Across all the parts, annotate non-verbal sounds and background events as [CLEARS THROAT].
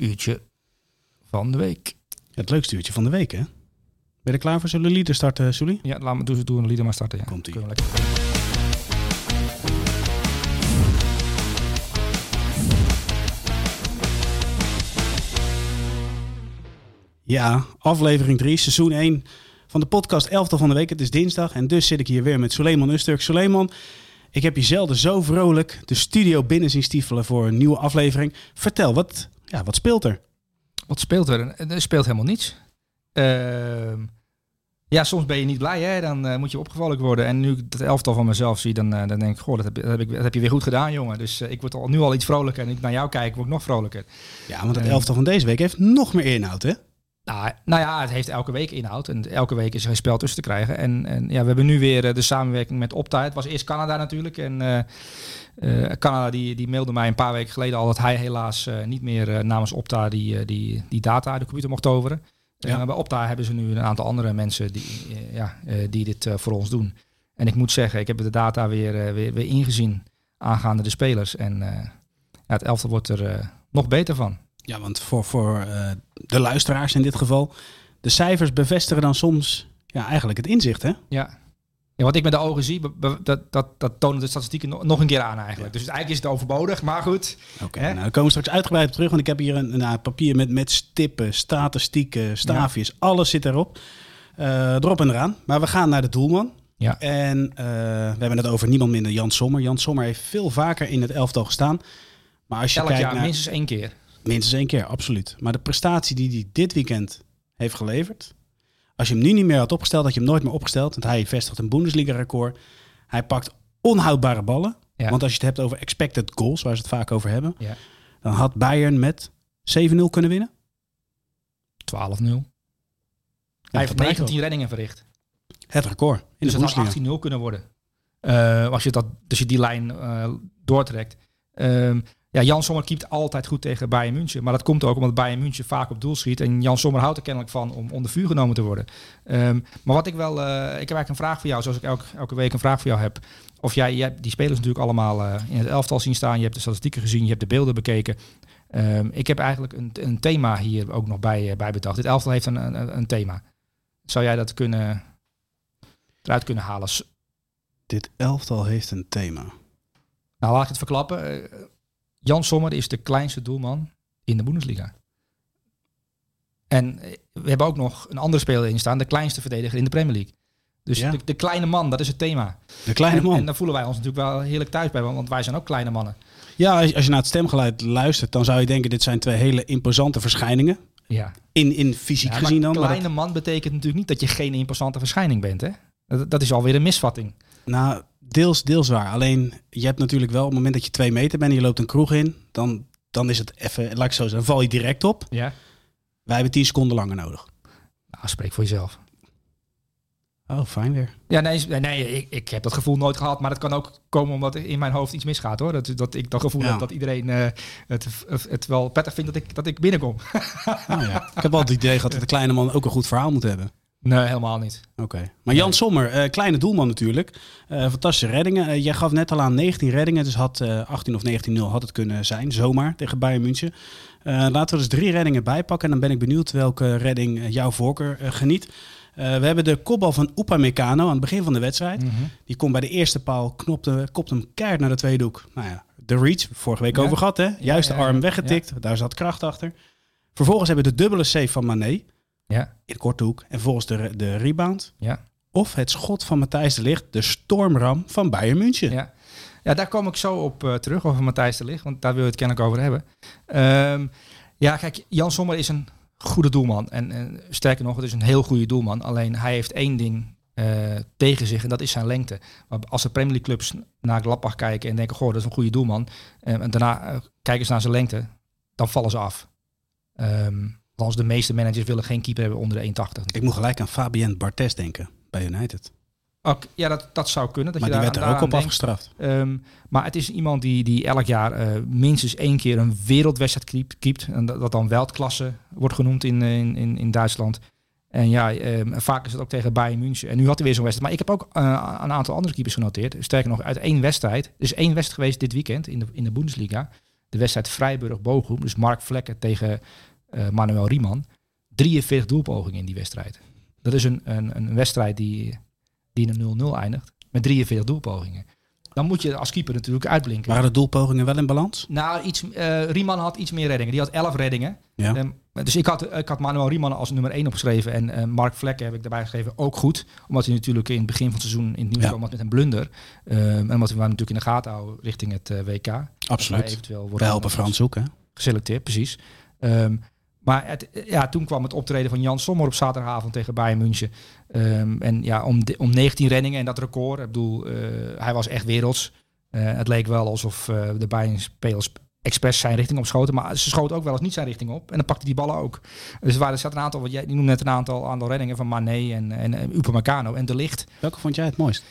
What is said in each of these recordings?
uurtje van de week. Het leukste uurtje van de week, hè? Ben je er klaar voor? Zullen we lieder starten, Sully? Ja, laat me doen ze doen een lieder maar starten. Ja. Komt-ie. Ja, aflevering 3, seizoen 1 van de podcast Elftal van de Week. Het is dinsdag en dus zit ik hier weer met Suleiman Usturk. Suleiman, ik heb je zelden zo vrolijk de studio binnen zien stiefelen voor een nieuwe aflevering. Vertel, wat, ja, wat speelt er? Wat speelt er? Er speelt helemaal niets. Ehm, ja, soms ben je niet blij, hè? dan eh, moet je opgevallen worden. En nu ik het elftal van mezelf zie, dan, eh, dan denk ik, goh, dat heb, dat, ik, dat heb je weer goed gedaan, jongen. Dus eh, ik word al, nu al iets vrolijker. En ik naar jou kijk, word ik nog vrolijker. Ja, want het Eh. elftal van deze week heeft nog meer inhoud, hè? Nou, nou ja, het heeft elke week inhoud. En elke week is er een spel tussen te krijgen. En, en ja, we hebben nu weer eh, de samenwerking met Opta. Het was eerst Canada natuurlijk. En eh, eh, Canada die, die mailde mij een paar weken geleden al dat hij helaas eh, niet meer eh, namens Opta die, eh, die, die data uit de computer mocht toveren. Ja. Eh, bij Opta hebben ze nu een aantal andere mensen die, eh, ja, eh, die dit eh, voor ons doen. En ik moet zeggen, ik heb de data weer, eh, weer, weer ingezien aangaande de spelers. En eh, ja, het elftal wordt er eh, nog beter van. Ja, want voor, voor eh, de luisteraars in dit geval, de cijfers bevestigen dan soms ja, eigenlijk het inzicht, hè? Ja. Ja, wat ik met de ogen zie, dat, dat, dat tonen de statistieken nog, een keer aan eigenlijk. Dus eigenlijk is het overbodig, maar goed. Oké, Hè? nou, daar komen we straks uitgebreid op terug. Want ik heb hier een, een papier met, met stippen, statistieken, staafjes. Alles zit erop. Eh, erop en eraan. Maar we gaan naar de doelman. Ja. En eh, we hebben het over niemand minder Jan Sommer. Jan Sommer heeft veel vaker in het elftal gestaan. Maar als je Elk kijkt jaar naar... minstens één keer. Minstens één keer, absoluut. Maar de prestatie die hij dit weekend heeft geleverd... Als je hem nu niet meer had opgesteld, had je hem nooit meer opgesteld. Want hij vestigt een Bundesliga-record. Hij pakt onhoudbare ballen. Ja. Want als je het hebt over expected goals, waar ze het vaak over hebben... Ja. dan had Bayern met 7-0 kunnen winnen. 12-0. Hij heeft dat lijkt 19 reddingen verricht. Het record in Dus de het Bundesliga. had 18-0 kunnen worden. Eh, als je, dat, als je die lijn eh, doortrekt. Ehm, ja, Jan Sommer keept altijd goed tegen Bayern München. Maar dat komt ook omdat Bayern München vaak op doel schiet. En Jan Sommer houdt er kennelijk van om onder vuur genomen te worden. Ehm, maar wat ik wel... eh, ik heb eigenlijk een vraag voor jou, zoals ik elke, elke week een vraag voor jou heb. Of jij, jij die spelers natuurlijk allemaal eh, in het elftal zien staan. Je hebt de statistieken gezien, je hebt de beelden bekeken. Ehm, ik heb eigenlijk een, een thema hier ook nog bij, eh, bij bedacht. Dit elftal heeft een, een, een thema. Zou jij dat kunnen, eruit kunnen halen? Dit elftal heeft een thema. Nou, laat ik het verklappen. Jan Sommer is de kleinste doelman in de Bundesliga. En eh, we hebben ook nog een andere speler in staan, de kleinste verdediger in de Premier League. Dus Ja. de, de kleine man, dat is het thema. De kleine man. en daar voelen wij ons natuurlijk wel heerlijk thuis bij, want wij zijn ook kleine mannen. Ja, als, als je naar het stemgeluid luistert, dan zou je denken... dit zijn twee hele imposante verschijningen. Ja. In, in fysiek Ja, gezien dan. maar kleine man betekent natuurlijk niet dat je geen imposante verschijning bent. Hè? Dat, dat is alweer een misvatting. nou, deels, deels waar. Alleen, je hebt natuurlijk wel... op het moment dat je twee meter bent en je loopt een kroeg in... dan, dan is het even, laat ik zo zeggen, dan val je direct op. Ja. Wij hebben tien seconden langer nodig. Nou, spreek voor jezelf. Oh, fijn weer. Ja, nee, nee, ik, ik heb dat gevoel nooit gehad. Maar dat kan ook komen omdat in mijn hoofd iets misgaat hoor. Dat, dat ik dat gevoel Ja. heb dat iedereen eh, het, het wel prettig vindt dat ik, dat ik binnenkom. Oh, ja. Ik heb altijd het idee gehad dat de kleine man ook een goed verhaal moet hebben. Nee, helemaal niet. Oké. Maar Jan Sommer, eh, kleine doelman natuurlijk. Eh, fantastische reddingen. Eh, jij gaf net al aan 19 reddingen. Dus had eh, 18 of 19-0 had het kunnen zijn. Zomaar tegen Bayern München. Laten we dus drie reddingen bijpakken. En dan ben ik benieuwd welke redding jouw voorkeur geniet. We hebben de kopbal van Upamecano aan het begin van de wedstrijd. Mhm. Die komt bij de eerste paal, knopte, kopt hem keihard naar de tweede hoek. Nou ja, de reach, vorige week Ja. over gehad hè. Juist de ja, ja. arm weggetikt, daar zat kracht achter. Vervolgens hebben we de dubbele save van Mané Ja, in de korte hoek. En vervolgens de, de rebound. ja, Of het schot van Matthijs de Ligt, de stormram van Bayern München. ja. Ja, daar kom ik zo op eh, terug, over Matthijs de Ligt. Want daar wil je het kennelijk over hebben. Ehm, ja, kijk, Jan Sommer is een goede doelman. En, en sterker nog, het is een heel goede doelman. Alleen hij heeft één ding eh, tegen zich en dat is zijn lengte. Maar als de Premier League clubs naar Gladbach kijken en denken, goh, dat is een goede doelman. eh, en daarna eh, kijken ze naar zijn lengte, dan vallen ze af. Ehm als de meeste managers willen geen keeper hebben onder de 1,80. Ik moet gelijk aan Fabien Barthez denken bij United. Ook, ja, dat, dat zou kunnen. Dat maar je die daar, werd er ook op denkt. afgestraft. Ehm, maar het is iemand die, die elk jaar eh, minstens één keer een wereldwedstrijd keept. keept en dat, dat dan Weltklasse wordt genoemd in, eh, in, in, in Duitsland. En ja, ehm, vaak is het ook tegen Bayern München. En nu had hij weer zo'n wedstrijd. Maar ik heb ook eh, een aantal andere keepers genoteerd. Sterker nog, uit één wedstrijd. Er is één wedstrijd geweest dit weekend in de, in de Bundesliga. de wedstrijd Vrijburg-Bochum. Dus Mark Vlekken tegen Manuel Riemann. 43 doelpogingen in die wedstrijd. Dat is een, een, een wedstrijd die, die in een 0-0 eindigt. Met 43 doelpogingen. Dan moet je als keeper natuurlijk uitblinken. Waren de doelpogingen wel in balans? Nou, iets, eh Riemann had iets meer reddingen. Die had 11 reddingen. Ja. Ehm, dus ik had, ik had Manuel Riemann als nummer 1 opgeschreven. En eh, Mark Vlekken heb ik daarbij geschreven ook goed. Omdat hij natuurlijk in het begin van het seizoen in het nieuws Ja. kwam met een blunder. Ehm, en omdat we waren natuurlijk in de gaten houden richting het eh, WK. Absoluut. eventueel We helpen Frans ook, hè? geselecteerd, precies. Ehm, maar het, ja, toen kwam het optreden van Jan Sommer op zaterdagavond tegen Bayern München. Ehm, en ja, om, de- om 19 reddingen en dat record. Ik bedoel, eh, hij was echt werelds. Eh, het leek wel alsof eh, de Bayern spelers expres zijn richting opschoten. Maar ze schoten ook wel eens niet zijn richting op. En dan pakte die ballen ook. Dus er waren er zat een aantal, wat jij die noemde net een aantal, aantal reddingen van Mané en, en, en Upamecano en De Licht. Welke vond jij het mooist?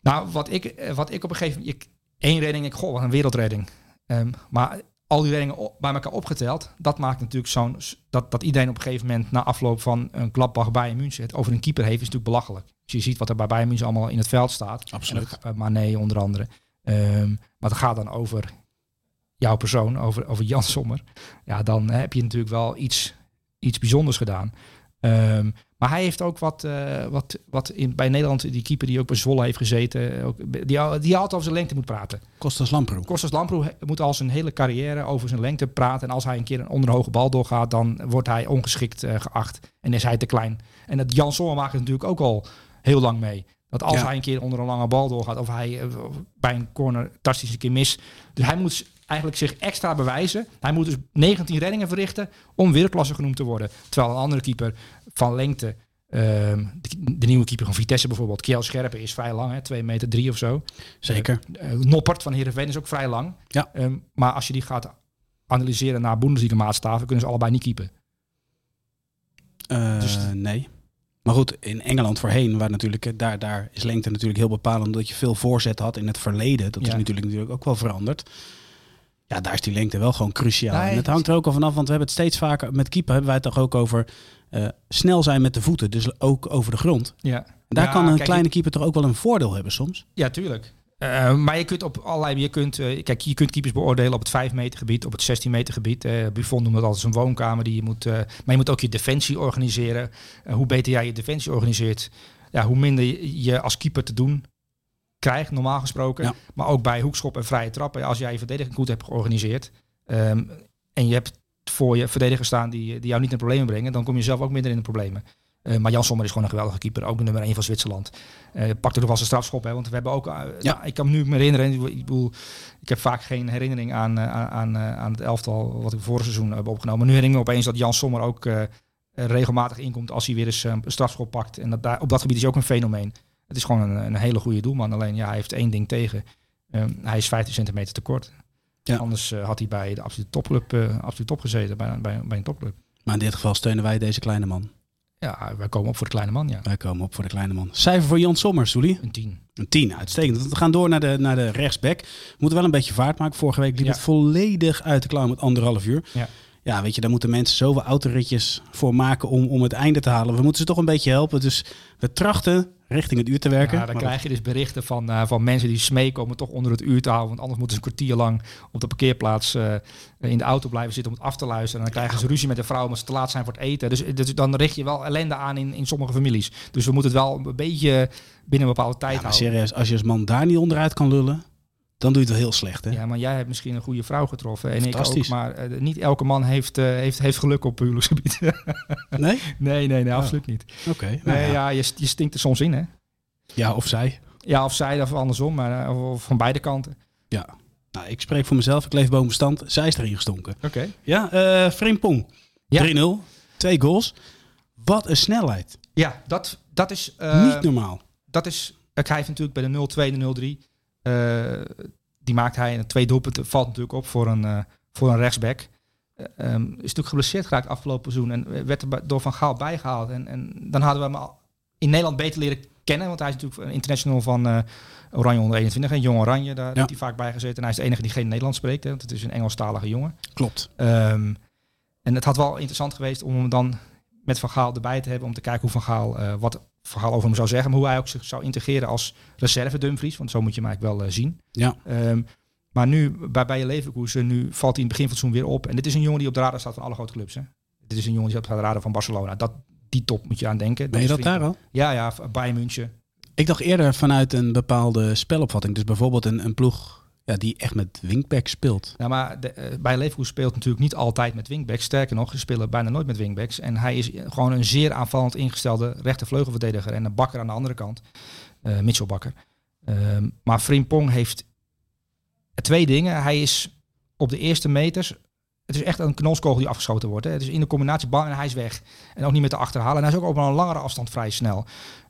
Nou, wat ik, wat ik op een gegeven moment... ik- één redding, ik, goh, wat een wereldredding. Ehm, maar al die reddingen op- bij elkaar opgeteld, dat maakt natuurlijk zo'n... Dat, dat iedereen op een gegeven moment na afloop van een Gladbach Bayern München het over een keeper heeft, is natuurlijk belachelijk. Als je ziet wat er bij Bayern München allemaal in het veld staat. Absoluut. Mané onder andere. Ehm, maar het gaat dan over jouw persoon, over, over Jan Sommer. Ja, dan heb je natuurlijk wel iets, iets bijzonders gedaan. Ehm, maar hij heeft ook wat, eh, wat, wat in, bij Nederland, die keeper die ook bij Zwolle heeft gezeten, ook, die, die altijd over zijn lengte moet praten. Kostas Lamproe. Kostas Lamproe moet al zijn hele carrière over zijn lengte praten. En als hij een keer een onder een hoge bal doorgaat, dan wordt hij ongeschikt eh, geacht. En is hij te klein. En dat Jan Sommer maakt het natuurlijk ook al heel lang mee. Dat als Ja. hij een keer onder een lange bal doorgaat, of hij eh, bij een corner tastisch een keer mis. Dus hij moet eigenlijk zich extra bewijzen. Hij moet dus 19 reddingen verrichten om wereldklasse genoemd te worden. Terwijl een andere keeper van lengte, ehm, de, de nieuwe keeper van Vitesse bijvoorbeeld, Kjell Scherpen, is vrij lang, hè, 2 meter 3 of zo. Zeker. Eh, Noppert van Heerenveen is ook vrij lang. Ja. Ehm, maar als je die gaat analyseren naar Bundesliga maatstaven, kunnen ze allebei niet keepen. Eh, Dus- nee. Maar goed, in Engeland voorheen, waar natuurlijk, daar, daar is lengte natuurlijk heel bepalend, omdat je veel voorzet had in het verleden. Dat is natuurlijk, natuurlijk ook wel veranderd. Ja, daar is die lengte wel gewoon cruciaal. Nee, en het hangt er ook al vanaf, want we hebben het steeds vaker, met keeper hebben wij het toch ook over eh, snel zijn met de voeten, dus ook over de grond. Ja. En daar Ja, kan een kijk, kleine keeper toch ook wel een voordeel hebben soms. Ja, tuurlijk. Eh, maar je kunt op allerlei, je kunt, eh, kijk, je kunt keepers beoordelen op het 5 meter gebied, op het 16 meter gebied. Eh Buffon noemt het altijd zijn woonkamer die je moet, maar je moet ook je defensie organiseren. Hoe beter jij je defensie organiseert, ja, hoe minder je als keeper te doen krijgt, normaal gesproken. Ja. Maar ook bij hoekschop en vrije trappen, als jij je verdediging goed hebt georganiseerd ehm, en je hebt voor je verdedigers staan die, die jou niet in problemen brengen, dan kom je zelf ook minder in de problemen. Eh, maar Jan Sommer is gewoon een geweldige keeper, ook de nummer 1 van Zwitserland. Eh pakte nog wel zijn strafschop, hè, want we hebben ook. eh, Ja. nou, ik kan me nu me herinneren. Ik bedoel, ik heb vaak geen herinnering aan, aan, aan, het elftal wat ik vorig seizoen heb opgenomen. Maar nu herinner ik me opeens dat Jan Sommer ook regelmatig inkomt als hij weer eens een strafschop pakt. En dat daar, op dat gebied is hij ook een fenomeen. Het is gewoon een, een hele goede doelman. Alleen ja, hij heeft één ding tegen. Ehm, hij is 15 centimeter te kort. Ja. Anders eh, had hij bij de absolute topclub, eh absolute top gezeten, bij, bij, bij een topclub. Maar in dit geval steunen wij deze kleine man. Ja, wij komen op voor de kleine man, ja. Wij komen op voor de kleine man. Cijfer voor Jan Sommer, Soelie? Een 10. Een 10, uitstekend. We gaan door naar de, naar de rechtsback. We moeten wel een beetje vaart maken. Vorige week liep Ja. het volledig uit de klauw met anderhalf uur. Ja. Ja, weet je, daar moeten mensen zoveel autoritjes voor maken om, om het einde te halen. We moeten ze toch een beetje helpen. Dus we trachten richting het uur te werken. Ja, dan Maar krijg je dus berichten van, eh, van mensen die smeken om het toch onder het uur te houden. Want anders moeten ze een kwartier lang op de parkeerplaats eh, in de auto blijven zitten om het af te luisteren. En dan krijgen ze ruzie met de vrouw omdat ze te laat zijn voor het eten. Dus, dus dan richt je wel ellende aan in, in sommige families. Dus we moeten het wel een beetje binnen een bepaalde tijd Ja, maar houden. serieus, als je als man daar niet onderuit kan lullen, dan doe je het wel heel slecht. Hè? Ja, maar jij hebt misschien een goede vrouw getroffen. En ik ook. Maar eh, niet elke man heeft, eh, heeft, heeft geluk op huwelijksgebied. [LAUGHS] Nee? nee, nee, nee, absoluut niet. Oké. nou Nee, ja. ja, je, je stinkt er soms in, hè? ja, of zij. Ja, of zij of andersom, maar eh, of van beide kanten. Ja. Nou, ik spreek voor mezelf. Ik leef boven bestand. Zij is erin gestonken. Oké. Ja, eh Frimpong. Ja. 3-0. Twee goals. Wat een snelheid. Ja, dat, dat is... Niet normaal. dat is... Kijk, hij natuurlijk bij de 0-2 de 0-3... eh, die maakt hij en twee doelpunten valt natuurlijk op voor een, eh, voor een rechtsback. Ehm, is natuurlijk geblesseerd geraakt afgelopen seizoen en werd er door Van Gaal bijgehaald. En, en dan hadden we hem al in Nederland beter leren kennen, want hij is natuurlijk een international van Oranje onder 21, en Jong Oranje, daar heeft hij vaak bij gezeten. En hij is de enige die geen Nederlands spreekt, hè, want het is een Engelstalige jongen. Klopt. Ehm, en het had wel interessant geweest om hem dan met Van Gaal erbij te hebben. Om te kijken hoe Van Gaal, wat Van Gaal over hem zou zeggen. Maar hoe hij ook zich zou integreren als reserve Dumfries. Want zo moet je hem eigenlijk wel eh, zien. Ja. Ehm, Maar nu bij Bayer Leverkusen, nu valt hij in het begin van het seizoen weer op. En dit is een jongen die op de radar staat van alle grote clubs. Hè? Dit is een jongen die op de radar van Barcelona. Dat, die top moet je aan denken. Ben je dat daar al? Ja, ja, Bayern München. Ik dacht eerder vanuit een bepaalde spelopvatting. Dus bijvoorbeeld een, een ploeg ja, die echt met wingback speelt. Ja, maar de, uh, bij Leverkusen speelt natuurlijk niet altijd met wingbacks. Sterker nog, ze spelen bijna nooit met wingbacks. En hij is gewoon een zeer aanvallend ingestelde rechtervleugelverdediger. En een bakker aan de andere kant. Uh, Mitchell Bakker. Uh, maar Frimpong heeft twee dingen. Hij is op de eerste meters het is echt een knolskogel die afgeschoten wordt. Hè. Het is in de combinatie bang en hij is weg. En ook niet met te achterhalen. En hij is ook op een langere afstand vrij snel.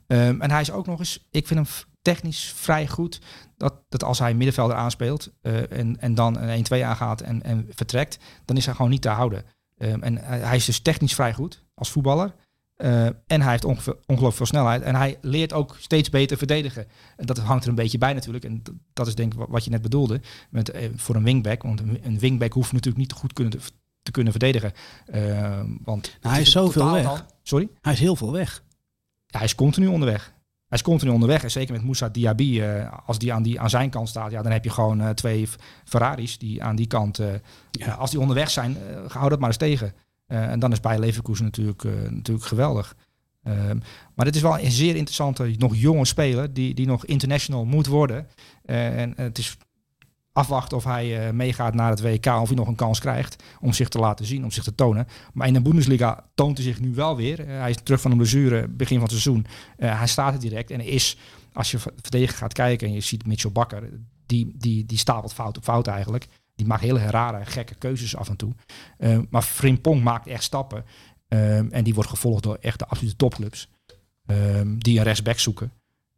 Um, en hij is ook nog eens, ik vind hem technisch vrij goed. Dat, dat als hij middenvelder aanspeelt uh, en, en dan een 1-2 aangaat en, en vertrekt, dan is hij gewoon niet te houden. Um, en hij is dus technisch vrij goed als voetballer. Uh, en hij heeft ongelooflijk veel snelheid. En hij leert ook steeds beter verdedigen. En dat hangt er een beetje bij natuurlijk. En dat is denk ik wat je net bedoelde. Met, uh, voor een wingback. Want een wingback hoeft natuurlijk niet goed kunnen, te kunnen verdedigen. Uh, want nou, hij is zoveel weg. Sorry? Hij is heel veel weg. Ja, hij is continu onderweg. Hij is continu onderweg. En zeker met Moussa Diaby, uh, als die aan, die aan zijn kant staat, ja, dan heb je gewoon uh, twee Ferraris die aan die kant, uh, ja. als die onderweg zijn, hou dat maar eens tegen. en dan is bij Leverkusen natuurlijk, natuurlijk geweldig. Ehm, maar dit is wel een zeer interessante, nog jonge speler die, die nog international moet worden. en het is afwachten of hij uh, meegaat naar het WK, of hij nog een kans krijgt om zich te laten zien, om zich te tonen. Maar in de Bundesliga toont hij zich nu wel weer. Uh, hij is terug van een blessure begin van het seizoen. Uh, hij staat er direct en is, als je verdediger gaat kijken en je ziet Mitchell Bakker, die, die, die stapelt fout op fout eigenlijk. Die maakt hele rare, gekke keuzes af en toe. maar Frimpong maakt echt stappen. en die wordt gevolgd door echt de absolute topclubs. die een rechtsback zoeken.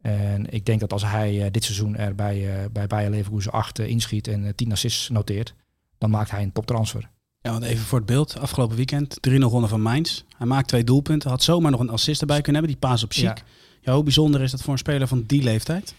En ik denk dat als hij uh, dit seizoen er bij, uh, bij Bayer Leverkusen 8 uh, inschiet en 10 assists noteert, dan maakt hij een toptransfer. Ja, want even voor het beeld. Afgelopen weekend 3-0 gewonnen van Mainz. Hij maakt twee doelpunten. Had zomaar nog een assist erbij kunnen hebben. Die paas op Chic. Ja. ja, hoe bijzonder is dat voor een speler van die leeftijd?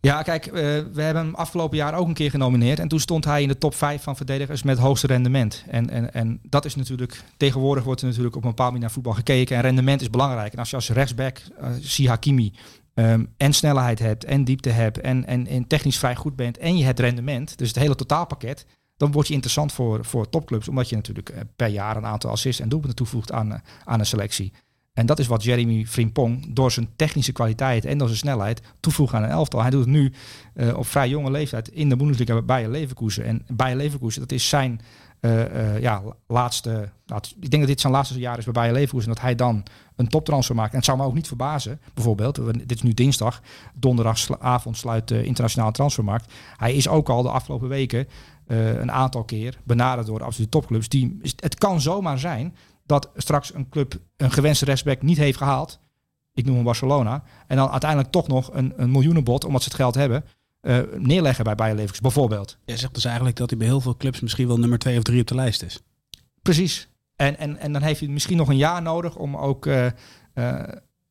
Ja, kijk, uh, we hebben hem afgelopen jaar ook een keer genomineerd. En toen stond hij in de top 5 van verdedigers met hoogste rendement. En, en, en dat is natuurlijk, tegenwoordig wordt er natuurlijk op een bepaald manier naar voetbal gekeken. En rendement is belangrijk. En als je als rechtsback, uh, Si Hakimi, Um, en snelheid hebt en diepte hebt en, en, en, technisch vrij goed bent en je hebt rendement, dus het hele totaalpakket, dan word je interessant voor, voor topclubs, omdat je natuurlijk per jaar een aantal assists en doelpunten toevoegt aan, aan een selectie. En dat is wat Jeremy Frimpong door zijn technische kwaliteit en door zijn snelheid toevoegt aan een elftal. Hij doet het nu uh, op vrij jonge leeftijd in de Bundesliga bij Leverkusen. En Bayer Leverkusen, dat is zijn ja, laatste... Laat, ik denk dat dit zijn laatste jaar is bij Bayer Leverkusen. Dat hij dan een toptransfer maakt. En het zou me ook niet verbazen, bijvoorbeeld. Dit is nu dinsdag. Donderdagavond sluit de internationale transfermarkt. Hij is ook al de afgelopen weken uh, een aantal keer benaderd door de absolute topclubs. Die, het kan zomaar zijn dat straks een club een gewenste rechtsback niet heeft gehaald. Ik noem hem Barcelona. En dan uiteindelijk toch nog een, een miljoenenbod, omdat ze het geld hebben... Uh, neerleggen bij Bayer Leverkusen, bijvoorbeeld. Jij zegt dus eigenlijk dat hij bij heel veel clubs misschien wel nummer twee of drie op de lijst is. Precies. En, en, en dan heeft hij misschien nog een jaar nodig om ook... Uh, uh,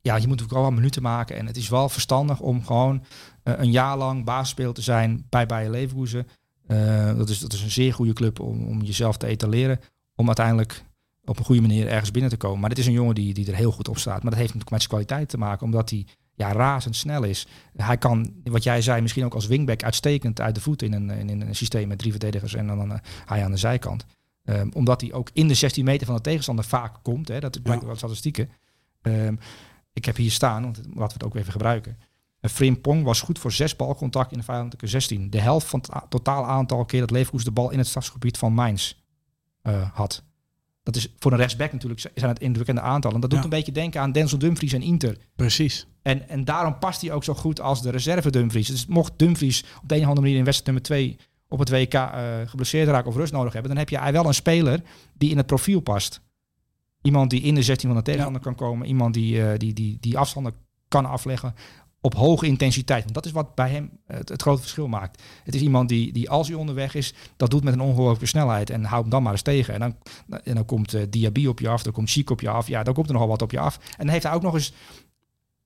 ja, je moet natuurlijk wel wat minuten maken. En het is wel verstandig om gewoon een jaar lang basisspeler te zijn bij Bayer Leverkusen. dat, is, dat is een zeer goede club om, om jezelf te etaleren. Om uiteindelijk op een goede manier ergens binnen te komen. Maar dit is een jongen die, die er heel goed op staat. Maar dat heeft natuurlijk met zijn kwaliteit te maken. Omdat hij ja, razendsnel is. Hij kan, wat jij zei, misschien ook als wingback uitstekend uit de voet in een, in een systeem met drie verdedigers en dan uh, hij aan de zijkant. Um, omdat hij ook in de 16 meter van de tegenstander vaak komt. Hè, dat blijkt ja. wel statistieken. Um, ik heb hier staan, want laten we het ook even gebruiken. Uh, Frimpong was goed voor zes balcontact in de vijandelijke 16. De helft van het totaal aantal keer dat Leverkusen de bal in het stadsgebied van Mainz uh, had. Dat is voor een rechtsback natuurlijk zijn het indrukwekkende aantallen. Dat doet ja. een beetje denken aan Denzel Dumfries en Inter. Precies. En, en daarom past hij ook zo goed als de reserve Dumfries. Dus mocht Dumfries op de een of andere manier in wedstrijd nummer 2 op het WK uh, geblesseerd raken of rust nodig hebben, dan heb je hij wel een speler die in het profiel past. Iemand die in de 16 van de tegenstander ja. kan komen. Iemand die, uh, die, die, die afstanden kan afleggen op hoge intensiteit. Want dat is wat bij hem het, het, grote verschil maakt. Het is iemand die, die als hij onderweg is, dat doet met een ongelooflijke snelheid. En houdt hem dan maar eens tegen. En dan, en dan komt uh, Diaby op je af, dan komt Chic op je af. Ja, dan komt er nogal wat op je af. En dan heeft hij ook nog eens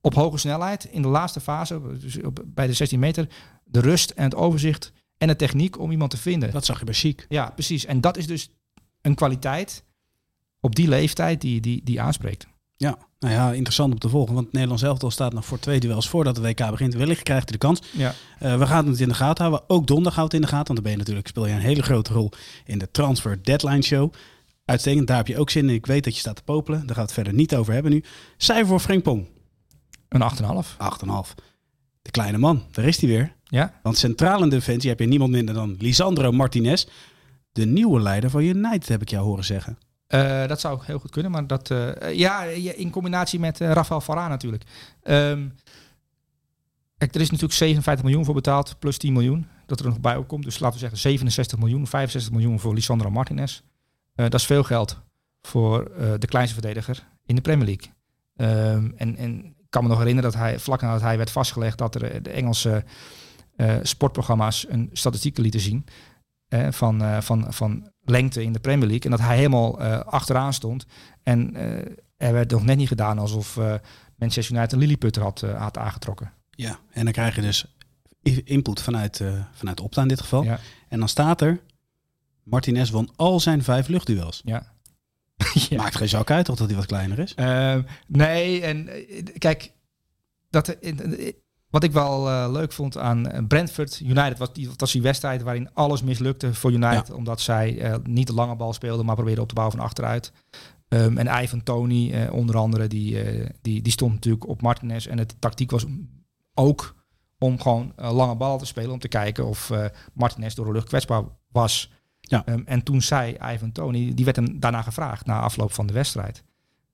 op hoge snelheid in de laatste fase, dus op, bij de 16 meter, de rust en het overzicht en de techniek om iemand te vinden. Dat zag je bij Chic. Ja, precies. En dat is dus een kwaliteit op die leeftijd die, die, die aanspreekt. Ja, nou ja, interessant om te volgen. Want Nederland zelf staat nog voor twee duels voordat de WK begint. Wellicht krijgt hij de kans. Ja. Uh, we gaan het in de gaten houden. Ook donderdag houdt in de gaten. Want dan ben je natuurlijk, speel je een hele grote rol in de Transfer Deadline Show. Uitstekend, daar heb je ook zin in. Ik weet dat je staat te popelen. Daar gaan we het verder niet over hebben nu. Cijfer voor Frank Pong. Een 8,5. 8,5. De kleine man, daar is hij weer. Ja. Want centraal in de defensie heb je niemand minder dan Lisandro Martinez. De nieuwe leider van United, heb ik jou horen zeggen. Uh, dat zou heel goed kunnen, maar dat... Uh, ja, in combinatie met uh, Rafael Varane natuurlijk. Um, kijk, er is natuurlijk 57 miljoen voor betaald, plus 10 miljoen. Dat er nog bij ook komt. Dus laten we zeggen 67 miljoen, 65 miljoen voor Lisandro Martinez. dat is veel geld voor de kleinste verdediger in de Premier League. Um, en, en ik kan me nog herinneren dat hij, vlak nadat hij werd vastgelegd, dat er de Engelse sportprogramma's een statistieken lieten zien van, van, van lengte in de Premier League. En dat hij helemaal uh, achteraan stond. En uh, er werd nog net niet gedaan alsof Manchester United een Lilliputter had, had aangetrokken. Ja, en dan krijg je dus input vanuit, vanuit Opta in dit geval. Ja. En dan staat er, Martinez won al zijn vijf luchtduels. Ja. [LAUGHS] ja. Maakt geen zak uit toch dat hij wat kleiner is? Ehm, nee, en kijk, dat, wat ik wel uh, leuk vond aan eh, Brentford United, was die, was die wedstrijd waarin alles mislukte voor United. Ja. Omdat zij uh, niet de lange bal speelden, maar probeerden op te bouwen van achteruit. Um, en Ivan Tony, onder andere, die, die, die stond natuurlijk op Martinez. En het tactiek was ook om gewoon lange ballen te spelen. Om te kijken of Martinez door de lucht kwetsbaar was. Ja. Um, en toen zei Ivan Tony, die werd hem daarna gevraagd, na afloop van de wedstrijd.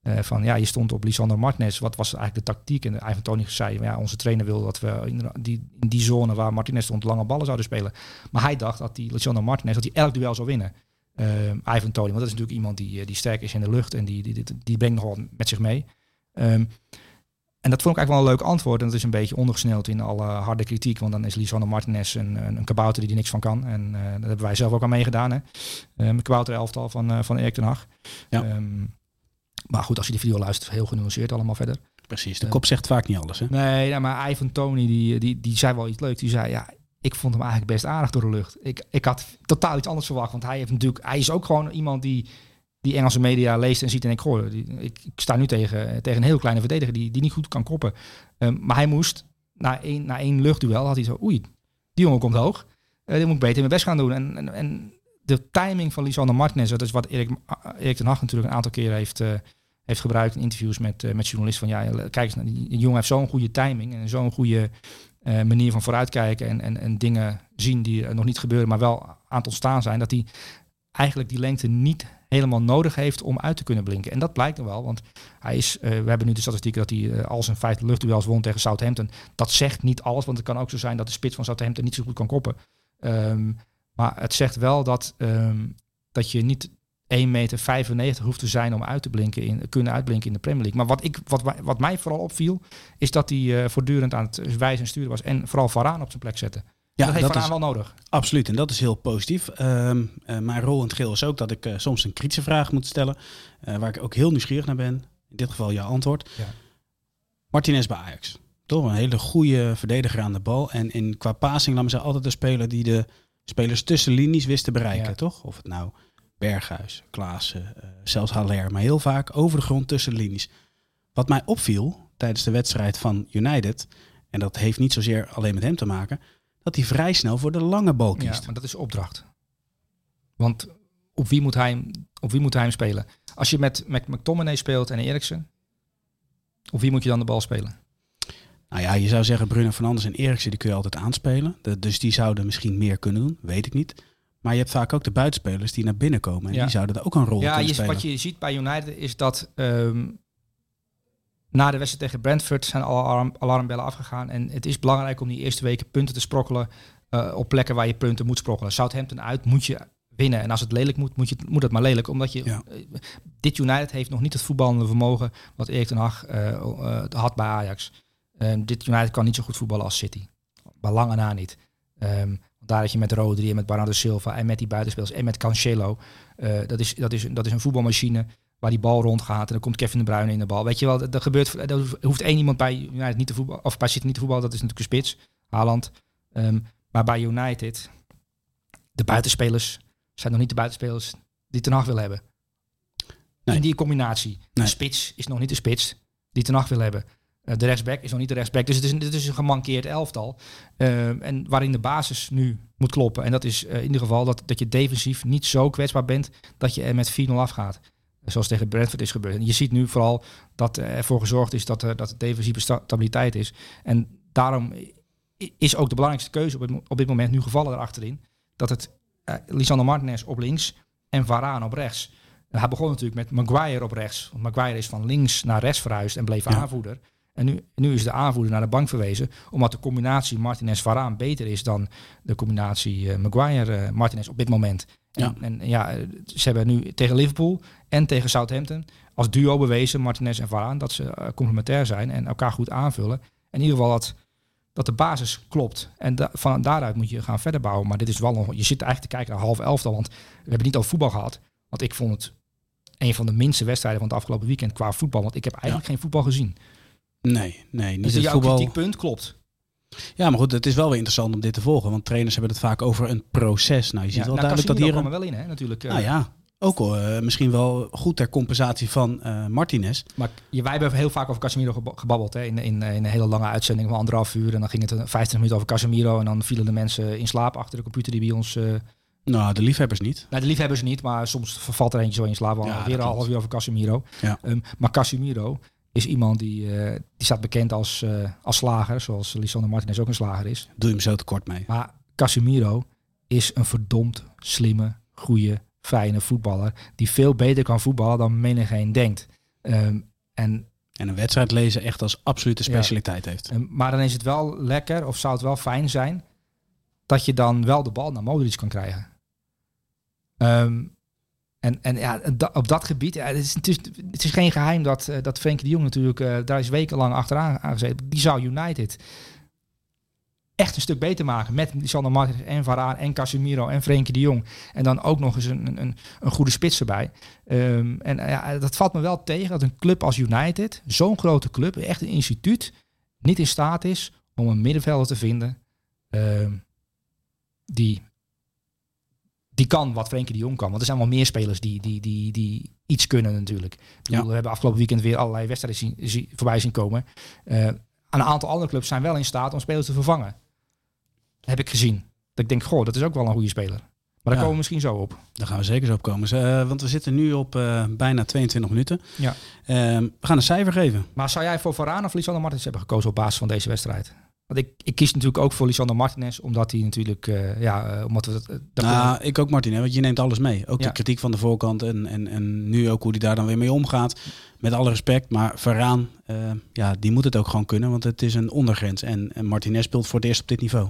Uh, van ja, je stond op Lisandro Martinez. Wat was eigenlijk de tactiek? En Ivan zei, ja, onze trainer wil dat we in die, in die zone waar Martinez stond lange ballen zouden spelen. Maar hij dacht dat die Lisandro Martinez dat hij elk duel zou winnen. Uh, Ivan Tony, want dat is natuurlijk iemand die, die sterk is in de lucht en die, die, die, die brengt nogal met zich mee. Um, en dat vond ik eigenlijk wel een leuk antwoord. En dat is een beetje ondergesneld in alle harde kritiek. Want dan is Lisandro Martinez een, een, een kabouter die er niks van kan. En uh, dat hebben wij zelf ook aan meegedaan. Hè? Um, een kabouter elftal van, uh, van Erik ten Hag. Ja. Um, maar goed, als je die video luistert, heel genuanceerd allemaal verder. Precies, de kop zegt vaak niet alles. Hè? Nee, nou, maar Ivan Tony, die, die, die zei wel iets leuks. Die zei, ja, ik vond hem eigenlijk best aardig door de lucht. Ik, ik had totaal iets anders verwacht. Want hij, heeft natuurlijk, hij is ook gewoon iemand die die Engelse media leest en ziet en ik goh, die, ik, ik, sta nu tegen, tegen een heel kleine verdediger die, die niet goed kan koppen. Um, maar hij moest, na één, na één luchtduel, had hij zo, oei, die jongen komt hoog. Uh, die moet ik beter mijn best gaan doen. En, en, en de timing van Lisandro Martinez, dat is wat Erik, Erik ten Hag natuurlijk een aantal keren heeft, uh, heeft gebruikt in interviews met, uh, met journalisten. Van ja, kijk eens, die jongen heeft zo'n goede timing en zo'n goede uh, manier van vooruitkijken en, en, en dingen zien die nog niet gebeuren, maar wel aan het ontstaan zijn, dat hij eigenlijk die lengte niet helemaal nodig heeft om uit te kunnen blinken. En dat blijkt er wel, want hij is, we hebben nu de statistieken dat hij uh, al zijn vijf luchtduels won tegen Southampton. Dat zegt niet alles, want het kan ook zo zijn dat de spits van Southampton niet zo goed kan koppen. Um, maar het zegt wel dat, um, dat je niet 1,95 meter hoeft te zijn om uit te blinken in, kunnen uitblinken in de Premier League. Maar wat, ik, wat, wat mij vooral opviel, is dat hij uh, voortdurend aan het wijzen en sturen was. En vooral Varaan op zijn plek zetten. Ja, dat heeft dat wel nodig. Absoluut, en dat is heel positief. Uh, uh, mijn rol in het geel is ook dat ik uh, soms een kritische vraag moet stellen. eh, waar ik ook heel nieuwsgierig naar ben. In dit geval jouw antwoord. Ja. Martinez bij Ajax. Toch een hele goede verdediger aan de bal. En in, qua passing nam ze altijd de speler die de spelers tussen linies wist te bereiken. Ja. Toch? Of het nou Berghuis, Klaassen, uh, zelfs Haller. Maar heel vaak over de grond tussen linies. Wat mij opviel tijdens de wedstrijd van United. En dat heeft niet zozeer alleen met hem te maken. Dat hij vrij snel voor de lange bal kiest. Ja, maar dat is opdracht. Want op wie moet hij, hem- op wie moet hij hem spelen? Als je met, met McTominay speelt en Eriksen, op wie moet je dan de bal spelen? Nou ja, je zou zeggen Bruno Fernandes en Eriksen die kun je altijd aanspelen. De- dus die zouden misschien meer kunnen doen, weet ik niet. Maar je hebt vaak ook de buitenspelers die naar binnen komen. En Ja. die zouden er ook een rol Ja, je, spelen. wat je ziet bij United is dat ehm, na de wedstrijd tegen Brentford zijn alle alarm, alarmbellen afgegaan. En het is belangrijk om die eerste weken punten te sprokkelen eh, op plekken waar je punten moet sprokkelen. Southampton uit moet je winnen. En als het lelijk moet, moet, je, moet het maar lelijk. Omdat je, Ja. eh, dit United heeft nog niet het voetballende vermogen wat Erik ten Hag eh, had bij Ajax. Ehm, dit United kan niet zo goed voetballen als City. Bij lange na niet. Ehm, daar dat je met Rodri en met Bernardo Silva en met die buitenspelers en met Cancelo. eh, dat, is, dat, is, dat is een voetbalmachine waar die bal rondgaat. En dan komt Kevin de Bruyne in de bal. Weet je wel, dat, dat gebeurt. Er hoeft één iemand bij United niet te voetballen. Of bij City niet te voetballen. Dat is natuurlijk een spits. Haaland. Ehm, maar bij United, de buitenspelers zijn nog niet de buitenspelers die Ten Hag wil hebben. Nee. in die combinatie. Nee. De spits is nog niet de spits die Ten Hag wil hebben. Eh, de rechtsback is nog niet de rechtsback. Dus het is, een- het is een gemankeerd elftal. Eh, en waarin de basis nu moet kloppen. En dat is eh, in ieder geval dat, dat je defensief niet zo kwetsbaar bent dat je er met 4-0 afgaat. Zoals tegen Brentford is gebeurd. En je ziet nu vooral dat er ervoor gezorgd is dat er, dat er defensieve sta- stabiliteit is. En daarom is ook de belangrijkste keuze op, het, op dit moment nu gevallen erachterin. Dat het eh, Lisandro Martinez op links en Varaan op rechts. En hij begon natuurlijk met Maguire op rechts. Want Maguire is van links naar rechts verhuisd en bleef Ja. aanvoerder. En nu, nu is de aanvoerder naar de bank verwezen. Omdat de combinatie Martinez-Varaan beter is dan de combinatie eh, Maguire-Martinez op dit moment. En Ja. en ja, eh, ze hebben nu tegen Liverpool en tegen Southampton als duo bewezen, Martinez en Varaan, dat ze eh, complementair zijn en elkaar goed aanvullen. In ieder geval dat, dat de basis klopt. En da- van daaruit moet je gaan verder bouwen. Maar dit is wel nog, je zit eigenlijk te kijken naar half elftal, want we hebben niet over voetbal gehad. Want ik vond het een van de minste wedstrijden van het afgelopen weekend qua voetbal. Want ik heb eigenlijk geen voetbal gezien. Nee, nee, niet Dus het jouw voetbal. kritiekpunt klopt. Ja, maar goed, het is wel weer interessant om dit te volgen. Want trainers hebben het vaak over een proces. Nou, je ziet Ja, wel nou, duidelijk dat hier... Een- wel in, hè, natuurlijk. eh. Nou ja, ook al, eh, misschien wel goed ter compensatie van eh, Martinez. Maar wij hebben heel vaak over Casemiro geba- gebabbeld. Hè, in, in, in een hele lange uitzending van anderhalf uur. En dan ging het een 15 minuten over Casemiro. En dan vielen de mensen in slaap achter de computer die bij ons... eh Nou, de liefhebbers niet. nou, de liefhebbers niet, maar soms valt er eentje zo in slaap. Ja, weer een half uur over Casemiro. Ja. Ehm, maar Casemiro is iemand die, eh, die staat bekend als, eh, als slager. Zoals Lisandro Martinez ook een slager is. Doe je hem zo tekort mee. Maar Casemiro is een verdomd slimme, goede, fijne voetballer. Die veel beter kan voetballen dan menigeen denkt. Ehm, en En een wedstrijd lezen echt als absolute specialiteit heeft. En- maar dan is het wel lekker, of zou het wel fijn zijn, dat je dan wel de bal naar Modric kan krijgen. Ehm, en, en ja, op dat gebied, het, is, het, is, het is geen geheim dat, eh, dat Frenkie de Jong natuurlijk, eh, daar is wekenlang achteraan aangezeten. Die zou United echt een stuk beter maken met Lisandro Martinez en Varaan en Casemiro en Frenkie de Jong. En dan ook nog eens een, een, een goede spits erbij. Ehm, en eh, ja, dat valt me wel tegen dat een club als United, zo'n grote club, echt een instituut, niet in staat is om een middenvelder te vinden ehm, die, die kan wat Frenkie de Jong kan. Want er zijn wel meer spelers die, die, die, die iets kunnen natuurlijk. Ik bedoel, Ja. We hebben afgelopen weekend weer allerlei wedstrijden zien, zien- voorbij zien komen. Eh, een aantal andere clubs zijn wel in staat om spelers te vervangen. Heb ik gezien. Dat ik denk, goh, dat is ook wel een goede speler. Maar daar Ja. komen we misschien zo op. Daar gaan we zeker zo op komen. Eh, want we zitten nu op eh, bijna 22 minuten. Ja. Ehm, we gaan een cijfer geven. Maar zou jij voor Varane of Lisandro Martinez hebben gekozen op basis van deze wedstrijd? Want ik, ik kies natuurlijk ook voor Lisandro Martinez, omdat hij natuurlijk, eh, ja, eh, omdat we dat, Nou, ik ook Martin, hè, want je neemt alles mee. Ook Ja. de kritiek van de voorkant en, en, en nu ook hoe die daar dan weer mee omgaat. Met alle respect, maar Varaan, ja, die moet het ook gewoon kunnen, want het is een ondergrens. En, en Martinez speelt voor het eerst op dit niveau.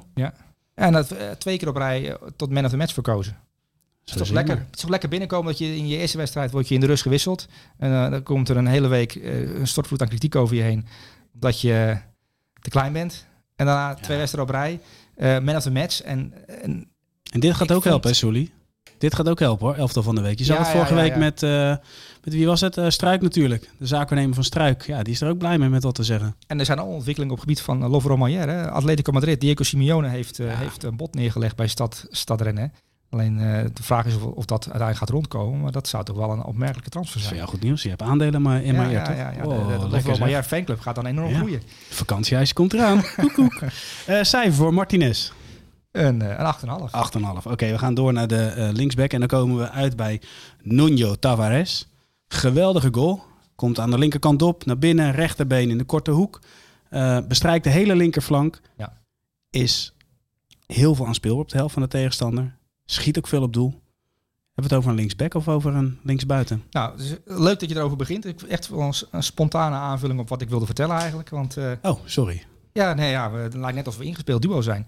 En dat twee keer op rij tot man of the match verkozen. Het is, toch lekker, het is toch lekker binnenkomen dat je in je eerste wedstrijd word je in de rust gewisseld. En dan komt er een hele week een stortvloed aan kritiek over je heen. Omdat je te klein bent. En daarna twee wedstrijden op rij. eh man of the match. En, en En dit gaat ook helpen, hè, Sully? Dit gaat ook helpen hoor, elftal van de week. Je zag Ja, het vorige ja, week met, eh, met wie was het? Eh, Struik natuurlijk. De zaakwaarnemer van Struik. Ja, die is er ook blij mee met wat te zeggen. En er zijn al ontwikkelingen op het gebied van uh, Lovro Mayer. Atletico Madrid, Diego Simeone heeft, heeft een bod neergelegd bij Stad, Stadrennen. Alleen eh, de vraag is of, of dat uiteindelijk gaat rondkomen. Maar dat zou toch wel een opmerkelijke transfer Dat is zijn. jou goed nieuws. Je hebt aandelen maar in ja, Maier, ja, toch? ja, ja. De, de, de fanclub gaat dan enorm Ja. groeien. Vakantiehuis komt eraan. [LAUGHS] Koek, koek. Eh, cijfer voor Martinez. Een, eh, een 8,5. 8,5. Oké, we gaan door naar de linksback. En dan komen we uit bij Nuno Tavares. Geweldige goal. Komt aan de linkerkant op, naar binnen, rechterbeen in de korte hoek. Bestrijkt de hele linkerflank. Ja. Is heel veel aan speel op de helft van de tegenstander. Schiet ook veel op doel. Hebben we het over een linksback of over een linksbuiten? Nou, leuk dat je erover begint. Ik echt wel een, een spontane aanvulling op wat ik wilde vertellen eigenlijk. Want eh, Oh, sorry. ja, nee, ja, we, het lijkt net alsof we ingespeeld duo zijn.